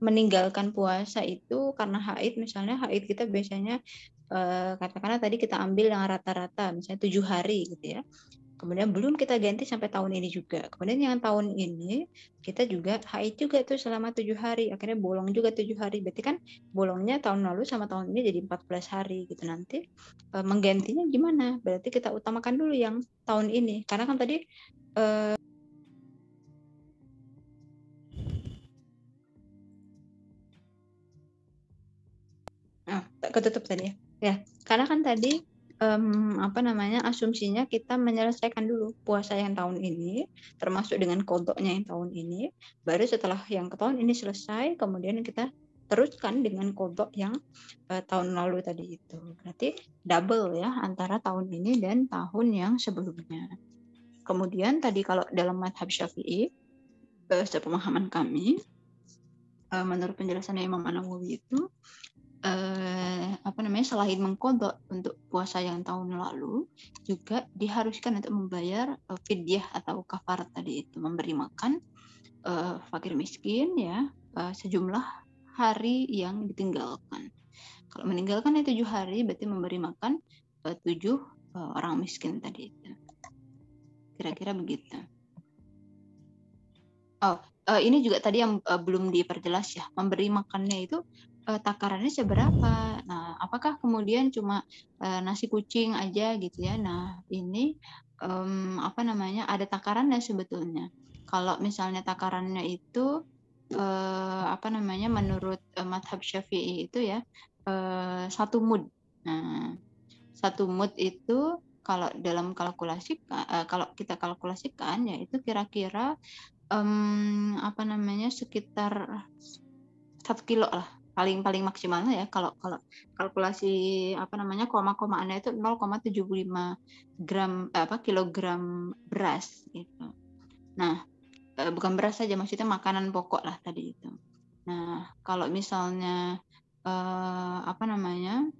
meninggalkan puasa itu karena haid. Misalnya haid kita biasanya uh, katakanlah tadi kita ambil yang rata-rata misalnya tujuh hari gitu ya Kemudian belum kita ganti sampai tahun ini juga. Kemudian yang tahun ini kita juga haid juga tuh selama tujuh hari. Akhirnya bolong juga tujuh hari. Berarti kan bolongnya tahun lalu sama tahun ini jadi 14 hari gitu nanti. E, menggantinya gimana? Berarti kita utamakan dulu yang tahun ini. Karena kan tadi e, ketutup tadi ya. Ya, karena kan tadi um, apa namanya asumsinya kita menyelesaikan dulu puasa yang tahun ini termasuk dengan kodoknya yang tahun ini. Baru setelah yang ke tahun ini selesai kemudian kita teruskan dengan kodok yang uh, tahun lalu tadi itu. Berarti double ya antara tahun ini dan tahun yang sebelumnya. Kemudian tadi kalau dalam madhab syafi'i uh, sepemahaman kami uh, menurut penjelasan Imam An-Nawawi itu eh, namanya selain mengkodok untuk puasa yang tahun lalu juga diharuskan untuk membayar uh, fidyah atau kafarat tadi itu memberi makan uh, fakir miskin ya uh, sejumlah hari yang ditinggalkan. Kalau meninggalkan tujuh hari berarti memberi makan uh, tujuh uh, orang miskin tadi itu. Kira-kira begitu. Oh, uh, ini juga tadi yang uh, belum diperjelas ya. Memberi makannya itu uh, takarannya seberapa. Nah, apakah kemudian cuma uh, nasi kucing aja gitu ya? Nah, ini um, apa namanya? Ada takarannya sebetulnya. Kalau misalnya takarannya itu uh, apa namanya? Menurut uh, madhab syafi'i itu ya uh, satu mud. Nah, satu mud itu kalau dalam kalkulasi uh, kalau kita kalkulasikan ya itu kira-kira um, apa namanya sekitar satu kilo lah paling paling maksimalnya ya kalau kalau kalkulasi apa namanya koma-komaannya itu 0,75 gram eh, apa kilogram beras gitu. Nah, eh, bukan beras saja maksudnya makanan pokok lah tadi itu. Nah, kalau misalnya eh, apa namanya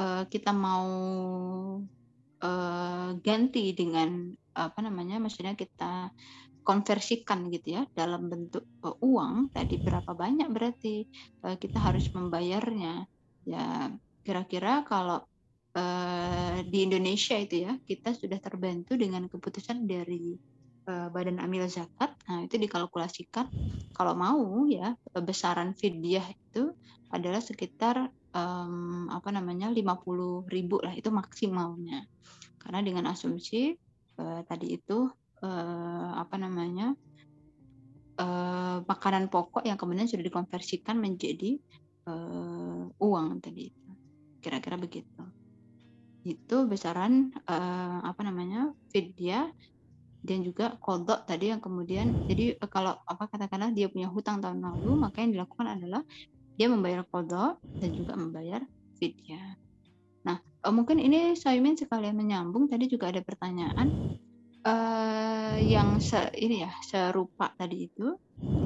eh, kita mau eh, ganti dengan apa namanya maksudnya kita konversikan gitu ya dalam bentuk uh, uang tadi berapa banyak berarti uh, kita harus membayarnya. Ya kira-kira kalau uh, di Indonesia itu ya kita sudah terbantu dengan keputusan dari Badan Amil Zakat. Nah itu dikalkulasikan. Kalau mau ya besaran fidyah itu adalah sekitar um, apa namanya 50 ribu lah itu maksimalnya. Karena dengan asumsi uh, tadi itu uh, apa namanya uh, makanan pokok yang kemudian sudah dikonversikan menjadi uh, uang tadi kira-kira begitu. Itu besaran uh, apa namanya fidya dan juga kodok tadi yang kemudian jadi kalau apa katakanlah dia punya hutang tahun lalu maka yang dilakukan adalah dia membayar kodok dan juga membayar fidya nah mungkin ini Saimin sekalian menyambung tadi juga ada pertanyaan uh, yang se ini ya serupa tadi itu.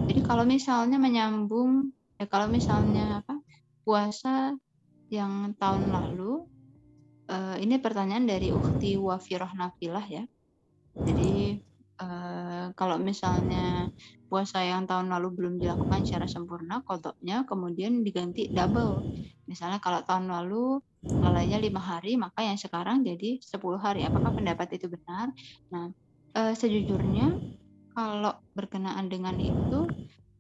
Jadi kalau misalnya menyambung ya kalau misalnya apa puasa yang tahun lalu uh, ini pertanyaan dari Ukti Wafiroh Nafilah ya. Jadi uh, kalau misalnya puasa yang tahun lalu belum dilakukan secara sempurna, kodoknya kemudian diganti double. Misalnya kalau tahun lalu lalainya lima hari, maka yang sekarang jadi 10 hari. Apakah pendapat itu benar? Nah, uh, sejujurnya kalau berkenaan dengan itu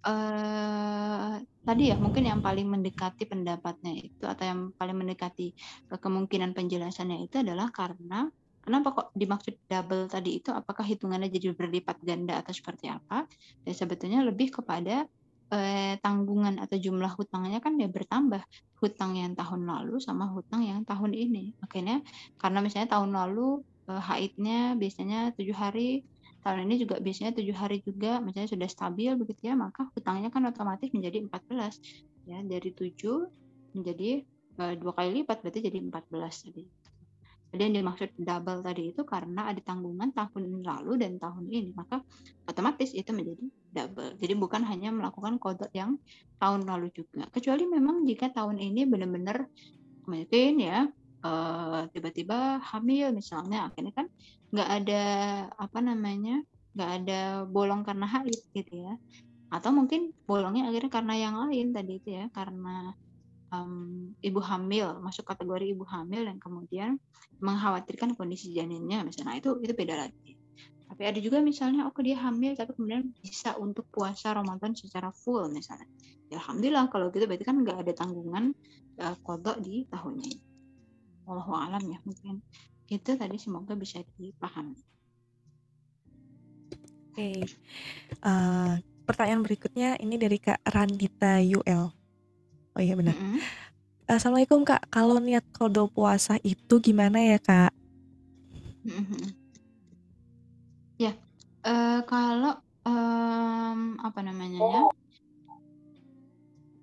uh, tadi ya mungkin yang paling mendekati pendapatnya itu atau yang paling mendekati kemungkinan penjelasannya itu adalah karena kenapa kok dimaksud double tadi itu? Apakah hitungannya jadi berlipat ganda atau seperti apa? Ya sebetulnya lebih kepada eh, tanggungan atau jumlah hutangnya kan ya bertambah. Hutang yang tahun lalu sama hutang yang tahun ini. Makanya karena misalnya tahun lalu eh, haidnya biasanya tujuh hari tahun ini juga biasanya tujuh hari juga misalnya sudah stabil begitu ya maka hutangnya kan otomatis menjadi 14 ya dari tujuh menjadi eh, dua kali lipat berarti jadi 14 tadi jadi yang dimaksud double tadi itu karena ada tanggungan tahun lalu dan tahun ini, maka otomatis itu menjadi double. Jadi bukan hanya melakukan kodok yang tahun lalu juga. Kecuali memang jika tahun ini benar-benar mungkin ya eh, tiba-tiba hamil misalnya, akhirnya kan nggak ada apa namanya nggak ada bolong karena haid gitu ya. Atau mungkin bolongnya akhirnya karena yang lain tadi itu ya, karena um, ibu hamil masuk kategori ibu hamil dan kemudian mengkhawatirkan kondisi janinnya misalnya. Itu itu beda lagi. Tapi ada juga misalnya oh dia hamil tapi kemudian bisa untuk puasa Ramadan secara full misalnya. Ya alhamdulillah kalau gitu berarti kan nggak ada tanggungan uh, kodok di tahunnya ini. Wallahu alam ya mungkin itu tadi semoga bisa dipahami. Oke, uh, pertanyaan berikutnya ini dari Kak Randita UL. Oh iya benar. Mm-mm. Assalamualaikum Kak, kalau niat kodo puasa itu gimana ya Kak? Mhm. Ya, eh, kalau em, apa namanya ya?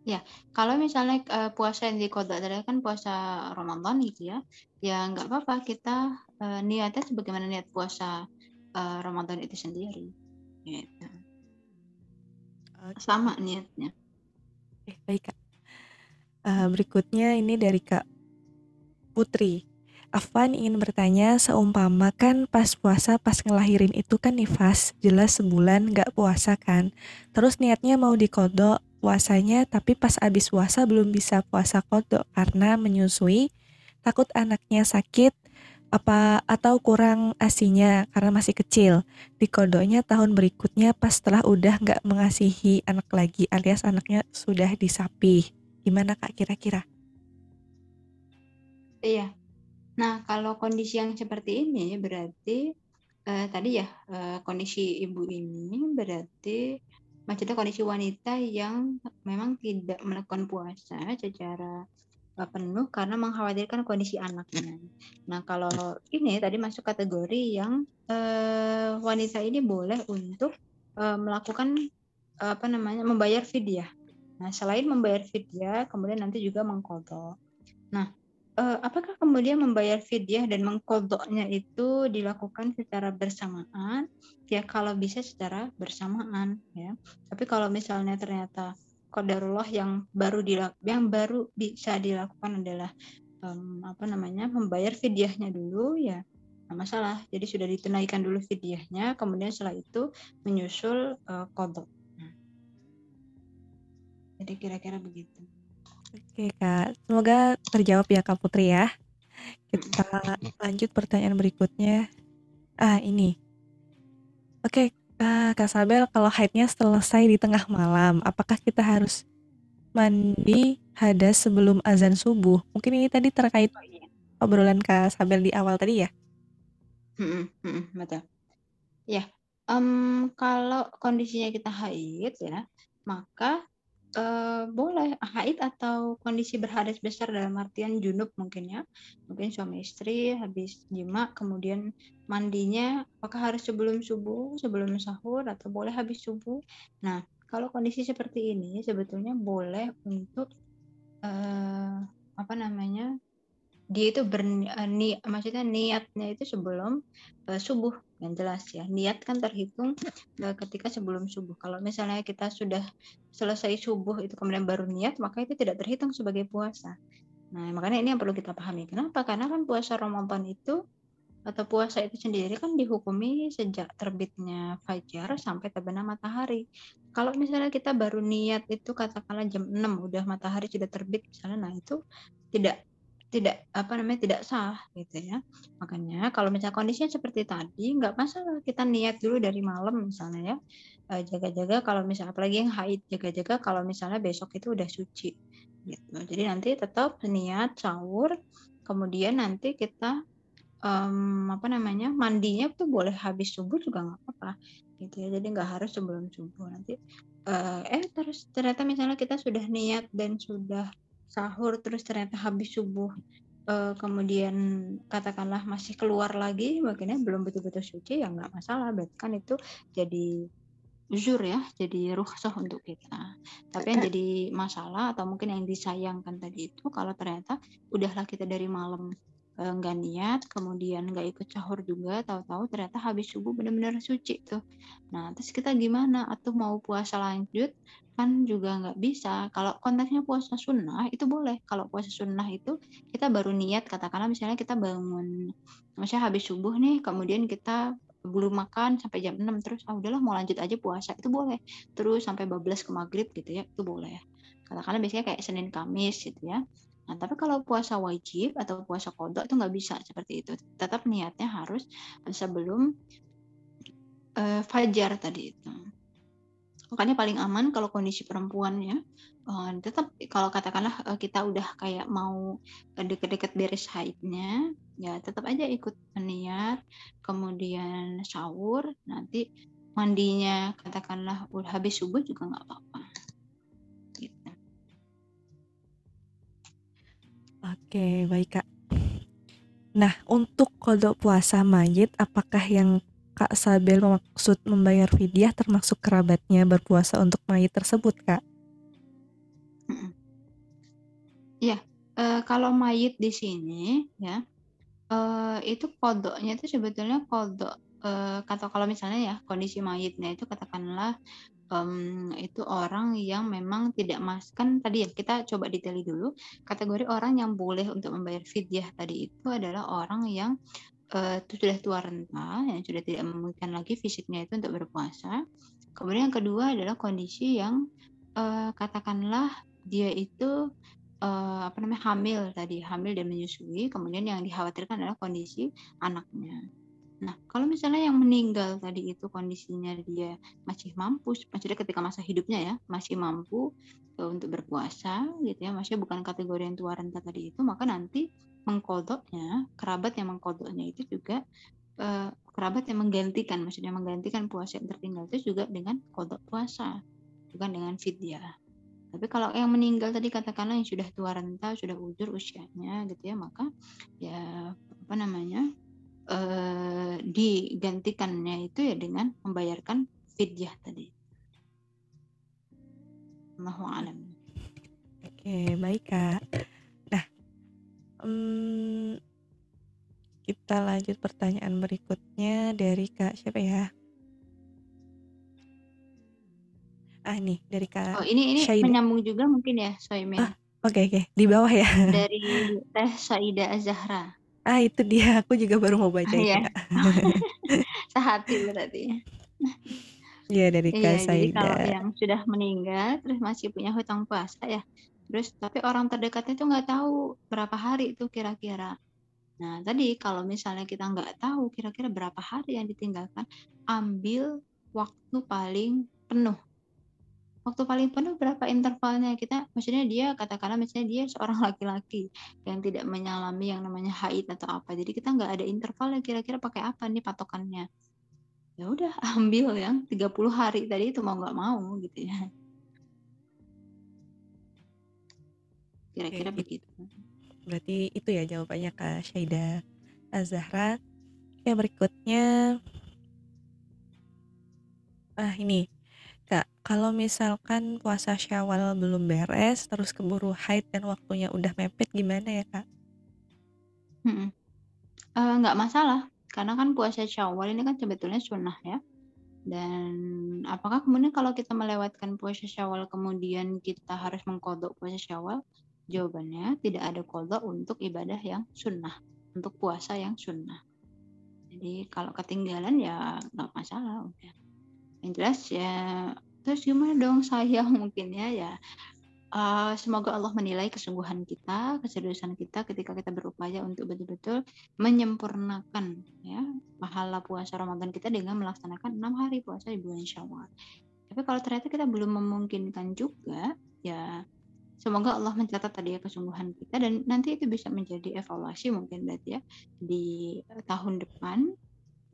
Ya, kalau misalnya eh, puasa yang dikodok adalah kan puasa Ramadan gitu ya, ya nggak apa-apa kita eh, niatnya sebagaimana niat puasa eh, Ramadan itu sendiri. Gitu. Oke, Sama niatnya. baik Kak. Uh, berikutnya ini dari Kak Putri. Afwan ingin bertanya, seumpama kan pas puasa pas ngelahirin itu kan nifas, jelas sebulan nggak puasa kan. Terus niatnya mau dikodok puasanya, tapi pas abis puasa belum bisa puasa kodok karena menyusui, takut anaknya sakit, apa atau kurang asinya karena masih kecil. Dikodoknya tahun berikutnya pas setelah udah nggak mengasihi anak lagi, alias anaknya sudah disapih. Gimana Kak kira-kira? Iya. Nah, kalau kondisi yang seperti ini berarti eh, tadi ya eh, kondisi ibu ini berarti maksudnya kondisi wanita yang memang tidak melakukan puasa secara eh, penuh karena mengkhawatirkan kondisi anaknya. Nah, kalau ini tadi masuk kategori yang eh, wanita ini boleh untuk eh, melakukan eh, apa namanya membayar fidyah. Nah, selain membayar fidyah, kemudian nanti juga mengkodok. Nah, eh, apakah kemudian membayar fidyah dan mengkodoknya itu dilakukan secara bersamaan? Ya, kalau bisa secara bersamaan, ya. Tapi kalau misalnya ternyata qadarullah yang baru dilak yang baru bisa dilakukan adalah em, apa namanya membayar fidyahnya dulu, ya nggak masalah. Jadi sudah ditunaikan dulu fidyahnya, kemudian setelah itu menyusul eh, kodok. Jadi kira-kira begitu. Oke Kak, semoga terjawab ya Kak Putri ya. Kita lanjut pertanyaan berikutnya. Ah ini. Oke Kak, Kak Sabel kalau haidnya selesai di tengah malam, apakah kita harus mandi hadas sebelum azan subuh? Mungkin ini tadi terkait Oh iya. obrolan Kak Sabel di awal tadi ya? Mm-mm, mm-mm, betul. Ya, em, kalau kondisinya kita haid ya, maka eh, boleh haid atau kondisi berhadas besar dalam artian junub mungkin ya, mungkin suami istri habis jima kemudian mandinya apakah harus sebelum subuh, sebelum sahur atau boleh habis subuh. Nah, kalau kondisi seperti ini sebetulnya boleh untuk eh, apa namanya dia itu berni, eh, ni- maksudnya niatnya itu sebelum eh, subuh yang jelas ya niat kan terhitung eh, ketika sebelum subuh. Kalau misalnya kita sudah selesai subuh itu kemudian baru niat maka itu tidak terhitung sebagai puasa. Nah makanya ini yang perlu kita pahami. Kenapa? Karena kan puasa Ramadan itu atau puasa itu sendiri kan dihukumi sejak terbitnya fajar sampai terbenam matahari. Kalau misalnya kita baru niat itu katakanlah jam 6 udah matahari sudah terbit misalnya nah itu tidak tidak apa namanya tidak sah gitu ya. Makanya kalau misalnya kondisinya seperti tadi nggak masalah. Kita niat dulu dari malam misalnya ya. Eh, jaga-jaga kalau misalnya apalagi yang haid jaga-jaga kalau misalnya besok itu udah suci gitu. Jadi nanti tetap niat sahur kemudian nanti kita em, apa namanya mandinya tuh boleh habis subuh juga nggak apa-apa gitu ya. Jadi nggak harus sebelum subuh nanti. Eh, eh terus ternyata misalnya kita sudah niat dan sudah sahur terus ternyata habis subuh eh, kemudian katakanlah masih keluar lagi makanya belum betul-betul suci ya nggak masalah. Berarti kan itu jadi uzur ya jadi rukhsah untuk kita. Tapi yang jadi masalah atau mungkin yang disayangkan tadi itu kalau ternyata udahlah kita dari malam nggak niat kemudian nggak ikut sahur juga tahu-tahu ternyata habis subuh benar-benar suci tuh. Nah terus kita gimana? Atau mau puasa lanjut kan juga nggak bisa. Kalau konteksnya puasa sunnah itu boleh. Kalau puasa sunnah itu kita baru niat katakanlah misalnya kita bangun misalnya habis subuh nih kemudian kita belum makan sampai jam 6 terus ah udahlah mau lanjut aja puasa. Itu boleh. Terus sampai bablas ke maghrib gitu ya itu boleh. Katakanlah biasanya kayak Senin Kamis gitu ya. Nah, tapi kalau puasa wajib atau puasa kodok itu nggak bisa seperti itu. Tetap niatnya harus sebelum uh, fajar tadi itu. Makanya paling aman kalau kondisi perempuan ya, uh, tetap kalau katakanlah uh, kita udah kayak mau deket-deket beres haidnya, ya tetap aja ikut niat, kemudian sahur, nanti mandinya katakanlah udah habis subuh juga nggak apa-apa. Oke, baik Kak. Nah, untuk kodok puasa mayit, apakah yang Kak Sabel maksud membayar fidyah termasuk kerabatnya berpuasa untuk mayit tersebut, Kak? Iya, uh, kalau mayit di sini ya, uh, itu kodoknya itu sebetulnya kodok uh, kata kalau misalnya ya kondisi mayitnya itu katakanlah um, itu orang yang memang tidak mas kan tadi ya kita coba detaili dulu. Kategori orang yang boleh untuk membayar fidyah tadi itu adalah orang yang uh, sudah tua renta yang sudah tidak memungkinkan lagi fisiknya itu untuk berpuasa. Kemudian yang kedua adalah kondisi yang uh, katakanlah dia itu uh, apa namanya hamil tadi hamil dan menyusui. Kemudian yang dikhawatirkan adalah kondisi anaknya Nah, kalau misalnya yang meninggal tadi itu kondisinya dia masih mampu, maksudnya ketika masa hidupnya ya, masih mampu uh, untuk berpuasa gitu ya, maksudnya bukan kategori yang tua renta tadi itu, maka nanti mengkodoknya, kerabat yang mengkodoknya itu juga uh, kerabat yang menggantikan, maksudnya menggantikan puasa yang tertinggal itu juga dengan kodok puasa, bukan dengan fidyah. Tapi kalau yang meninggal tadi katakanlah yang sudah tua renta, sudah ujur usianya gitu ya, maka ya apa namanya? Eh, digantikannya itu ya dengan membayarkan fidyah tadi. Allahu alam. Oke, baik Kak. Nah, um, kita lanjut pertanyaan berikutnya dari Kak siapa ya? Ah nih dari Kak. Oh ini ini Syaida. menyambung juga mungkin ya Soimin. Ah, oke okay, oke okay. di bawah ya. Dari Teh Saida Azahra. Ah, itu dia, aku juga baru mau baca itu, Iya. *laughs* Sehati berarti. Iya, dari Kak Iya, jadi kalau Saida. yang sudah meninggal terus masih punya hutang puasa ya. Terus tapi orang terdekatnya itu nggak tahu berapa hari itu kira-kira. Nah, tadi kalau misalnya kita nggak tahu kira-kira berapa hari yang ditinggalkan, ambil waktu paling penuh waktu paling penuh berapa intervalnya? Kita maksudnya dia katakanlah misalnya dia seorang *laughs* laki-laki yang tidak menyalami yang namanya haid atau apa. Jadi kita nggak ada intervalnya kira-kira pakai apa nih patokannya. Ya udah *laughs* ambil yang 30 hari tadi itu mau nggak mau gitu ya. Kira-kira begitu. Berarti itu ya jawabannya Kak Syaida Azahra. Ya berikutnya Ah ini Kak, kalau misalkan puasa Syawal belum beres, terus keburu haid dan waktunya udah mepet gimana ya, Kak? Mhm. Nggak masalah, karena kan puasa Syawal ini kan sebetulnya sunnah ya. Dan apakah kemudian kalau kita melewatkan puasa Syawal kemudian kita harus mengkodok puasa Syawal? Jawabannya tidak ada kodok untuk ibadah yang sunnah, untuk puasa yang sunnah. Jadi kalau ketinggalan ya nggak masalah udah yang jelas ya terus gimana dong? Saya *laughs* mungkin ya ya. Uh, semoga Allah menilai kesungguhan kita keseriusan kita ketika kita berupaya untuk betul-betul menyempurnakan ya pahala puasa Ramadan kita dengan melaksanakan enam hari puasa di bulan Syawal. Tapi kalau ternyata kita belum memungkinkan juga ya semoga Allah mencatat tadi ya kesungguhan kita dan nanti itu bisa menjadi evaluasi mungkin berarti ya di tahun depan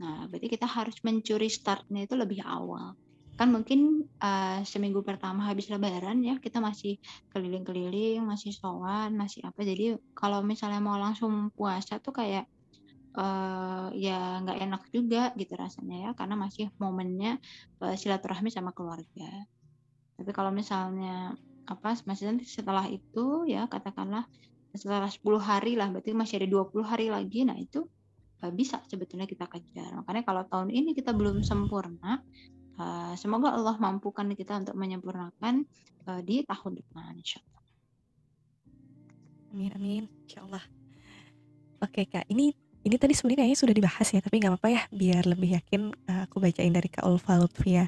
Nah, berarti kita harus mencuri startnya itu lebih awal. Kan mungkin uh, seminggu pertama habis lebaran ya kita masih keliling-keliling, masih sowan, masih apa. Jadi kalau misalnya mau langsung puasa tuh kayak uh, ya nggak enak juga gitu rasanya ya karena masih momennya uh, silaturahmi sama keluarga. Tapi kalau misalnya apa maksudnya setelah itu ya katakanlah setelah 10 hari lah berarti masih ada 20 hari lagi nah itu bisa sebetulnya kita kejar. Makanya kalau tahun ini kita belum sempurna, uh, semoga Allah mampukan kita untuk menyempurnakan uh, di tahun depan, insya Allah. Amin, amin, insya Allah. Oke kak, ini ini tadi sebenarnya kayaknya sudah dibahas ya, tapi nggak apa-apa ya, biar lebih yakin aku bacain dari Kak Ulfa Lutfia.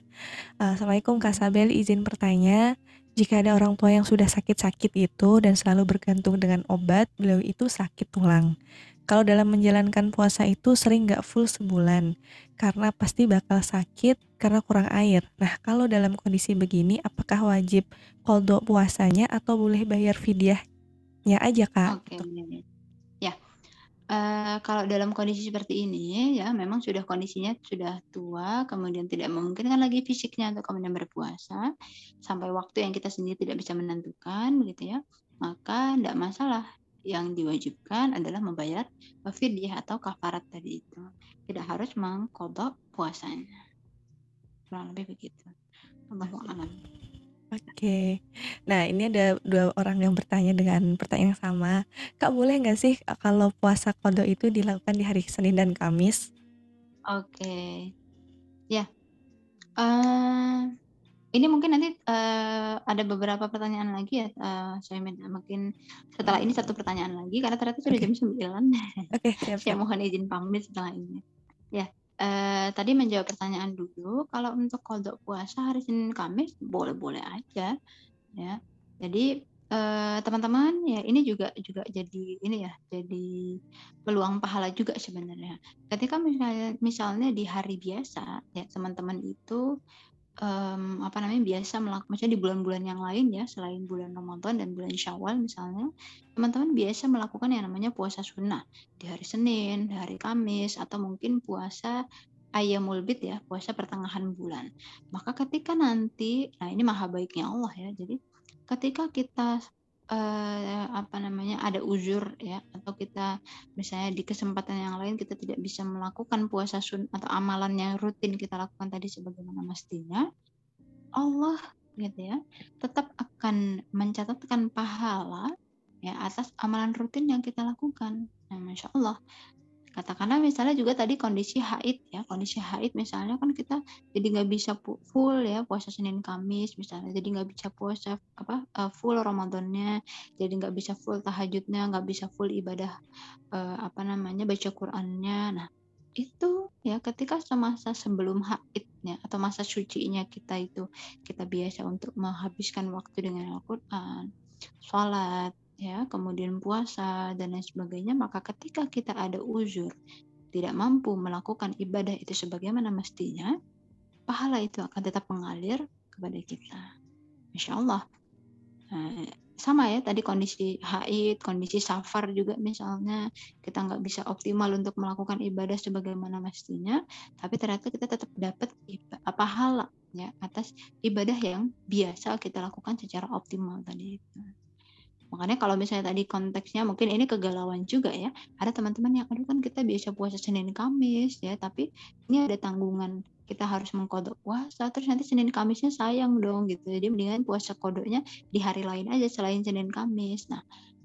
Uh, Assalamualaikum Kak Sabel, izin bertanya, jika ada orang tua yang sudah sakit-sakit itu dan selalu bergantung dengan obat, beliau itu sakit tulang. Kalau dalam menjalankan puasa itu sering nggak full sebulan, karena pasti bakal sakit karena kurang air. Nah, kalau dalam kondisi begini, apakah wajib kodok puasanya atau boleh bayar fidyahnya aja, Kak? Oke, ya. Uh, kalau dalam kondisi seperti ini ya memang sudah kondisinya sudah tua, kemudian tidak memungkinkan lagi fisiknya untuk kemudian berpuasa sampai waktu yang kita sendiri tidak bisa menentukan begitu ya. Maka tidak masalah. Yang diwajibkan adalah membayar fidyah atau kafarat tadi itu. Tidak harus mengkodok puasanya. Kurang lebih begitu. Allahu a'lam. Oke. Nah, ini ada dua orang yang bertanya dengan pertanyaan yang sama. Kak, boleh nggak sih kalau puasa kodok itu dilakukan di hari Senin dan Kamis? Oke. Ya. Uh, ini mungkin nanti uh, ada beberapa pertanyaan lagi ya, uh, saya minta mungkin setelah ini satu pertanyaan lagi karena ternyata sudah jam 9. *laughs* Oke, siap, Saya mohon izin pamit setelah ini. Ya. Eh, tadi menjawab pertanyaan dulu, kalau untuk kodok puasa hari Senin Kamis boleh-boleh aja, ya. Jadi teman-teman ya ini juga juga jadi ini ya, jadi peluang pahala juga sebenarnya. Ketika misalnya misalnya di hari biasa ya teman-teman itu um, apa namanya biasa melakukan maksudnya di bulan-bulan yang lain ya selain bulan Ramadan dan bulan Syawal misalnya teman-teman biasa melakukan yang namanya puasa sunnah. Di hari Senin, di hari Kamis atau mungkin puasa ayamul bid ya puasa pertengahan bulan. Maka ketika nanti nah ini maha baiknya Allah ya jadi ketika kita uh, apa namanya ada uzur ya. Atau kita misalnya di kesempatan yang lain kita tidak bisa melakukan puasa sun atau amalan yang rutin kita lakukan tadi sebagaimana mestinya Allah gitu ya tetap akan mencatatkan pahala ya atas amalan rutin yang kita lakukan. Nah, masya Allah katakanlah misalnya juga tadi kondisi haid ya kondisi haid misalnya kan kita jadi nggak bisa full ya puasa Senin Kamis misalnya jadi nggak bisa puasa apa uh, full Ramadannya jadi nggak bisa full tahajudnya nggak bisa full ibadah uh, apa namanya baca Qurannya. Nah itu ya ketika semasa sebelum haid ya atau masa sucinya kita itu kita biasa untuk menghabiskan waktu dengan Al-Quran, sholat, ya, kemudian puasa dan lain sebagainya, maka ketika kita ada uzur, tidak mampu melakukan ibadah itu sebagaimana mestinya, pahala itu akan tetap mengalir kepada kita. Insya Allah. Nah, sama ya tadi kondisi haid, kondisi safar juga misalnya kita nggak bisa optimal untuk melakukan ibadah sebagaimana mestinya, tapi ternyata kita tetap dapat pahala ya atas ibadah yang biasa kita lakukan secara optimal tadi itu. Makanya kalau misalnya tadi konteksnya mungkin ini kegalauan juga ya. Ada teman-teman yang aduh kan kita biasa puasa Senin Kamis ya, tapi ini ada tanggungan kita harus mengkodok puasa terus nanti Senin Kamisnya sayang dong gitu. Jadi mendingan puasa kodoknya di hari lain aja selain Senin Kamis. Nah,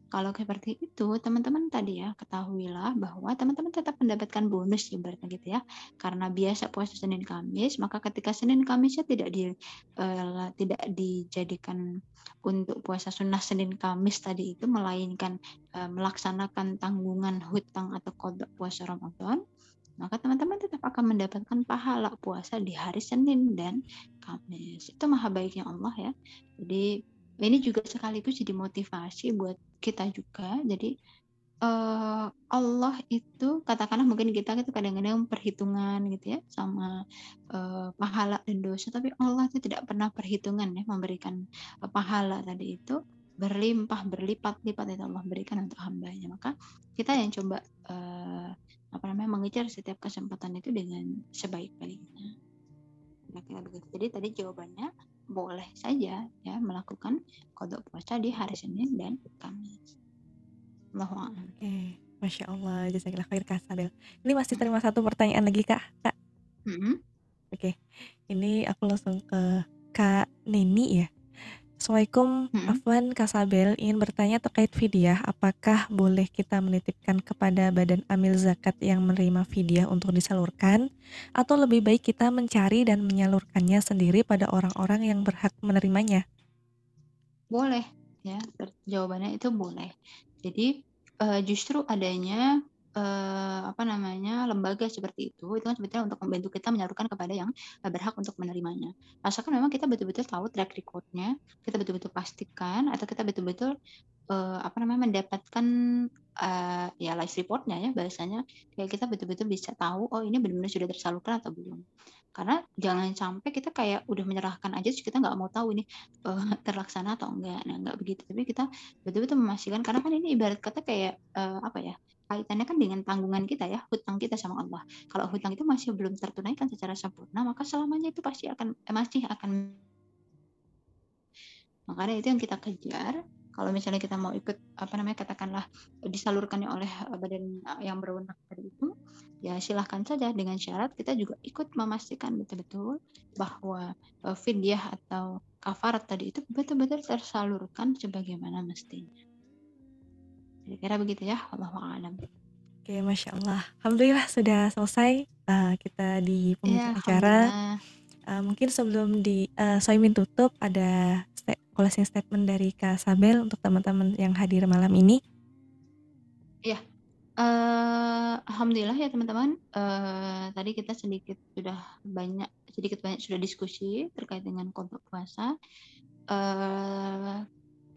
kalau seperti itu, teman-teman tadi ya ketahuilah bahwa teman-teman tetap mendapatkan bonus ibaratnya gitu ya. Karena biasa puasa Senin Kamis, maka ketika Senin Kamisnya tidak di uh, tidak dijadikan untuk puasa sunnah Senin Kamis tadi itu melainkan uh, melaksanakan tanggungan hutang atau kodok puasa Ramadan, maka teman-teman tetap akan mendapatkan pahala puasa di hari Senin dan Kamis. Itu maha baiknya Allah ya. Jadi ini juga sekaligus jadi motivasi buat kita juga. Jadi uh, Allah itu katakanlah mungkin kita itu kadang-kadang perhitungan gitu ya sama uh, pahala dan dosa, tapi Allah itu tidak pernah perhitungan ya memberikan uh, pahala tadi itu berlimpah berlipat-lipat itu Allah berikan untuk hambanya. Maka kita yang coba uh, apa namanya mengejar setiap kesempatan itu dengan sebaik-baiknya. Jadi tadi jawabannya boleh saja ya melakukan kodok puasa di hari Senin dan Kamis. Oke, okay. masya Allah, jazakallah khair Kak Sadel. Ini masih terima satu pertanyaan lagi Kak. Kak. Mm -hmm. Oke, okay. ini aku langsung ke Kak Neni ya. Assalamualaikum, hmm. Afwan Kasabel ingin bertanya terkait fidyah, apakah boleh kita menitipkan kepada badan amil zakat yang menerima fidyah untuk disalurkan, atau lebih baik kita mencari dan menyalurkannya sendiri pada orang-orang yang berhak menerimanya? Boleh, ya. Jawabannya itu boleh. Jadi uh, justru adanya eh, apa namanya lembaga seperti itu itu kan sebetulnya untuk membantu kita menyalurkan kepada yang eh, berhak untuk menerimanya. Asalkan memang kita betul-betul tahu track recordnya, kita betul-betul pastikan atau kita betul-betul eh, apa namanya mendapatkan eh, ya live reportnya ya bahasanya kayak kita betul-betul bisa tahu oh ini benar-benar sudah tersalurkan atau belum. Karena jangan sampai kita kayak udah menyerahkan aja terus kita nggak mau tahu ini eh, *laughs* terlaksana atau enggak. Nah, enggak begitu. Tapi kita betul-betul memastikan karena kan ini ibarat kata kayak eh, apa ya? kaitannya kan dengan tanggungan kita ya, hutang kita sama Allah. Kalau hutang itu masih belum tertunaikan secara sempurna, maka selamanya itu pasti akan eh, masih akan makanya itu yang kita kejar. Kalau misalnya kita mau ikut apa namanya katakanlah disalurkannya oleh eh, badan eh, yang berwenang tadi itu, ya silahkan saja dengan syarat kita juga ikut memastikan betul-betul bahwa eh, fidyah atau kafarat tadi itu betul-betul tersalurkan sebagaimana mestinya. Kira-kira begitu ya, Allah alam. Oke, Masya Allah. Alhamdulillah sudah selesai uh, kita di Ya, penghujung acara. Uh, mungkin sebelum di uh, Soimin tutup ada sta- closing statement dari Kak Sabel untuk teman-teman yang hadir malam ini. Iya. Eh, alhamdulillah ya teman-teman. Eh, tadi kita sedikit sudah banyak sedikit banyak sudah diskusi terkait dengan kodok puasa. Eh,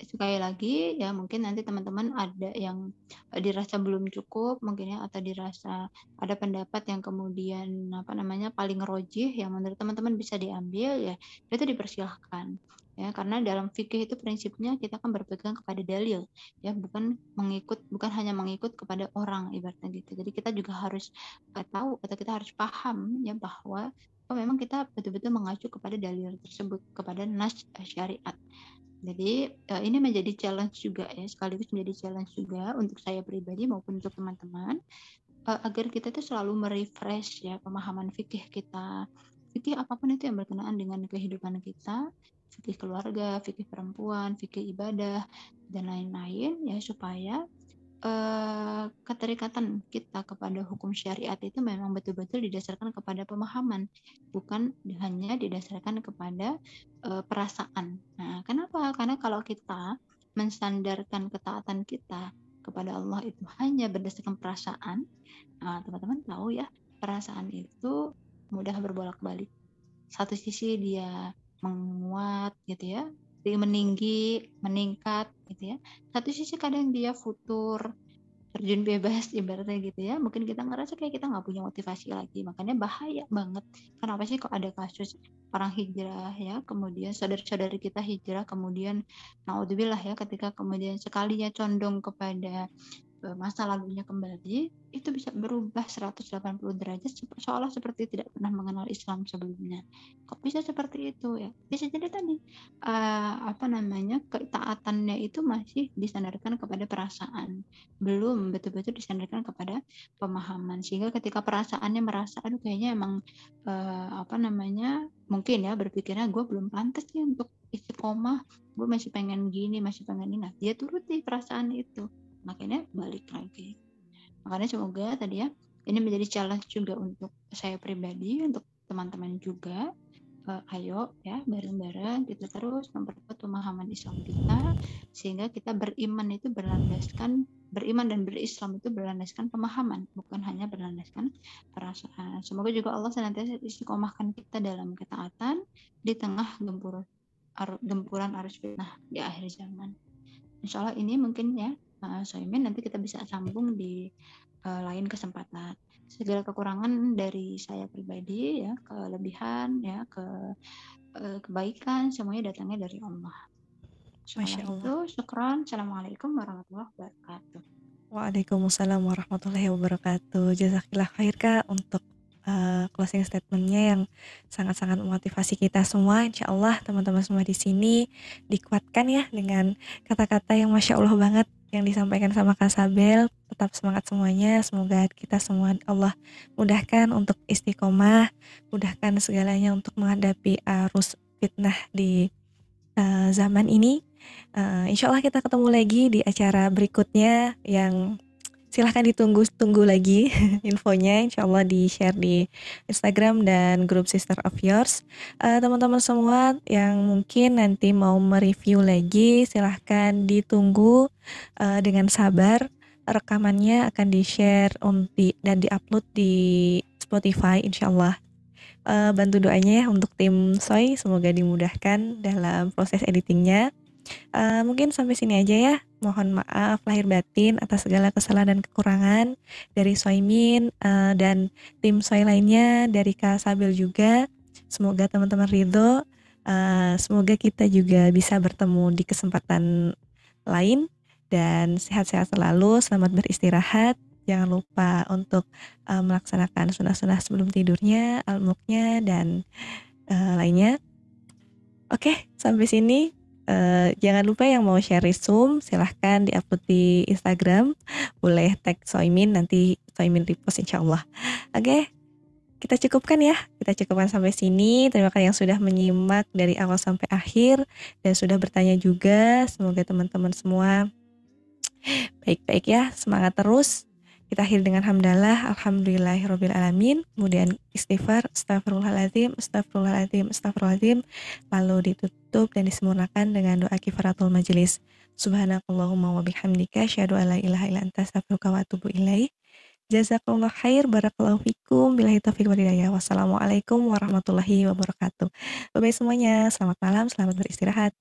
sekali lagi ya mungkin nanti teman-teman ada yang dirasa belum cukup mungkin ya atau dirasa ada pendapat yang kemudian apa namanya paling rojih yang menurut teman-teman bisa diambil ya itu dipersilahkan ya. Karena dalam fikih itu prinsipnya kita kan berpegang kepada dalil ya bukan mengikut bukan hanya mengikut kepada orang ibaratnya gitu. Jadi kita juga harus tahu atau kita harus paham ya bahwa oh, memang kita betul-betul mengacu kepada dalil tersebut kepada nas syariat jadi eh, ini menjadi challenge juga ya sekaligus menjadi challenge juga untuk saya pribadi maupun untuk teman-teman eh, agar kita itu selalu merefresh ya pemahaman fikih kita. Fikih apa pun itu yang berkenaan dengan kehidupan kita fikih keluarga fikih perempuan fikih ibadah dan lain-lain ya supaya eh, keterikatan kita kepada hukum syariat itu memang betul-betul didasarkan kepada pemahaman bukan hanya didasarkan kepada eh, perasaan. Nah, kenapa? Karena kalau kita menstandarkan ketaatan kita kepada Allah itu hanya berdasarkan perasaan, nah, teman-teman tahu ya, perasaan itu mudah berbolak-balik. Satu sisi dia menguat gitu ya, dia meninggi, meningkat gitu ya. Satu sisi kadang dia futur, terjun bebas *laughs* ibaratnya gitu ya. Mungkin kita ngerasa kayak kita nggak punya motivasi lagi. Makanya bahaya banget. Kenapa sih kok ada kasus orang hijrah ya kemudian saudara-saudari kita hijrah kemudian naudzubillah ya ketika kemudian sekalinya condong kepada masa lalunya kembali itu bisa berubah 180 derajat seolah seperti tidak pernah mengenal Islam sebelumnya. Kok bisa seperti itu ya? Bisa jadi tadi eh, apa namanya ketaatannya itu masih disandarkan kepada perasaan. Belum betul-betul disandarkan kepada pemahaman. Sehingga ketika perasaannya merasa aduh kayaknya emang eh, apa namanya mungkin ya berpikirnya gue belum pantas nih untuk istiqomah gue masih pengen gini masih pengen ini. Nah dia turuti perasaan itu makanya balik lagi. Makanya semoga tadi ya ini menjadi challenge juga untuk saya pribadi untuk teman-teman juga. Eh, ayo ya bareng-bareng kita terus memperkuat pemahaman Islam kita sehingga kita beriman itu berlandaskan beriman dan berislam itu berlandaskan pemahaman bukan hanya berlandaskan perasaan. Semoga juga Allah senantiasa istiqomahkan kita dalam ketaatan di tengah gempur aru- gempuran arus fitnah di akhir zaman. Insya Allah ini mungkin ya uh, Soimin nanti kita bisa sambung di uh, lain kesempatan segala kekurangan dari saya pribadi ya kelebihan ya ke eh, kebaikan semuanya datangnya dari Allah. Masya Insya Allah. itu syukran. Assalamualaikum warahmatullahi wabarakatuh. Waalaikumsalam warahmatullahi wabarakatuh. Jazakillah khair Kak untuk uh, closing statementnya yang sangat-sangat memotivasi kita semua. Insya Allah teman-teman semua di sini dikuatkan ya dengan kata-kata yang masya Allah banget yang disampaikan sama Kak Sabel. Tetap semangat semuanya. Semoga kita semua Allah mudahkan untuk istiqomah, mudahkan segalanya untuk menghadapi arus fitnah di uh, zaman ini. Uh, insya Allah kita ketemu lagi di acara berikutnya yang silahkan ditunggu tunggu lagi *laughs* infonya insya Allah di share di Instagram dan grup Sister of Yours Eh, teman-teman semua yang mungkin nanti mau mereview lagi silahkan ditunggu eh, dengan sabar rekamannya akan di, dan di-upload di Spotify insyaallah. Uh, bantu doanya ya untuk tim Soy semoga dimudahkan dalam proses editingnya. Uh, mungkin sampai sini aja ya. Mohon maaf lahir batin atas segala kesalahan dan kekurangan dari Soimin uh, dan tim Soy lainnya dari Kak Sabil juga. Semoga teman-teman ridho. Uh, semoga kita juga bisa bertemu di kesempatan lain dan sehat-sehat selalu. Selamat beristirahat. Jangan lupa untuk uh, melaksanakan sunah-sunah sebelum tidurnya, almuknya dan uh, lainnya. Oke, sampai sini Uh, jangan lupa yang mau share resume silahkan diupload di Instagram. Boleh tag Soimin nanti Soimin repost insya Allah. Oke okay, kita cukupkan ya. Kita cukupkan sampai sini. Terima kasih yang sudah menyimak dari awal sampai akhir dan sudah bertanya juga. Semoga teman-teman semua baik-baik ya. Semangat terus kita akhir dengan hamdalah, alhamdulillahirobbilalamin, kemudian istighfar, astagfirullahaladzim, astagfirullahaladzim, astagfirullahaladzim, lalu ditutup dan disempurnakan dengan doa kifaratul majelis. Subhanakallahumma wa bihamdika, syahadu ala ilaha ila anta astaghfiruka wa atubu ilaih. Jazakallah khair, barakallahu fikum, bilahi taufiq walhidayah. Wassalamualaikum warahmatullahi wabarakatuh. Bye-bye semuanya, selamat malam, selamat beristirahat.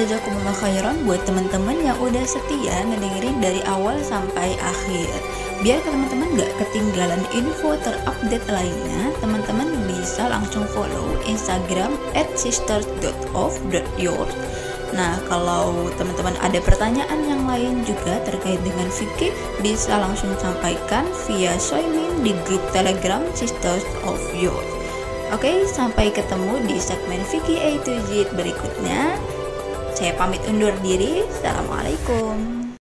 Jazakumullah khairan buat teman-teman yang udah setia ngedengerin dari awal sampai akhir. Biar teman-teman gak ketinggalan info terupdate lainnya, teman-teman bisa langsung follow Instagram at. Nah, kalau teman-teman ada pertanyaan yang lain juga terkait dengan fikih, bisa langsung sampaikan via Soimin di grup Telegram Sisters of Yours. Oke, sampai ketemu di segmen Fikih A to Z berikutnya. Saya pamit undur diri. Assalamualaikum.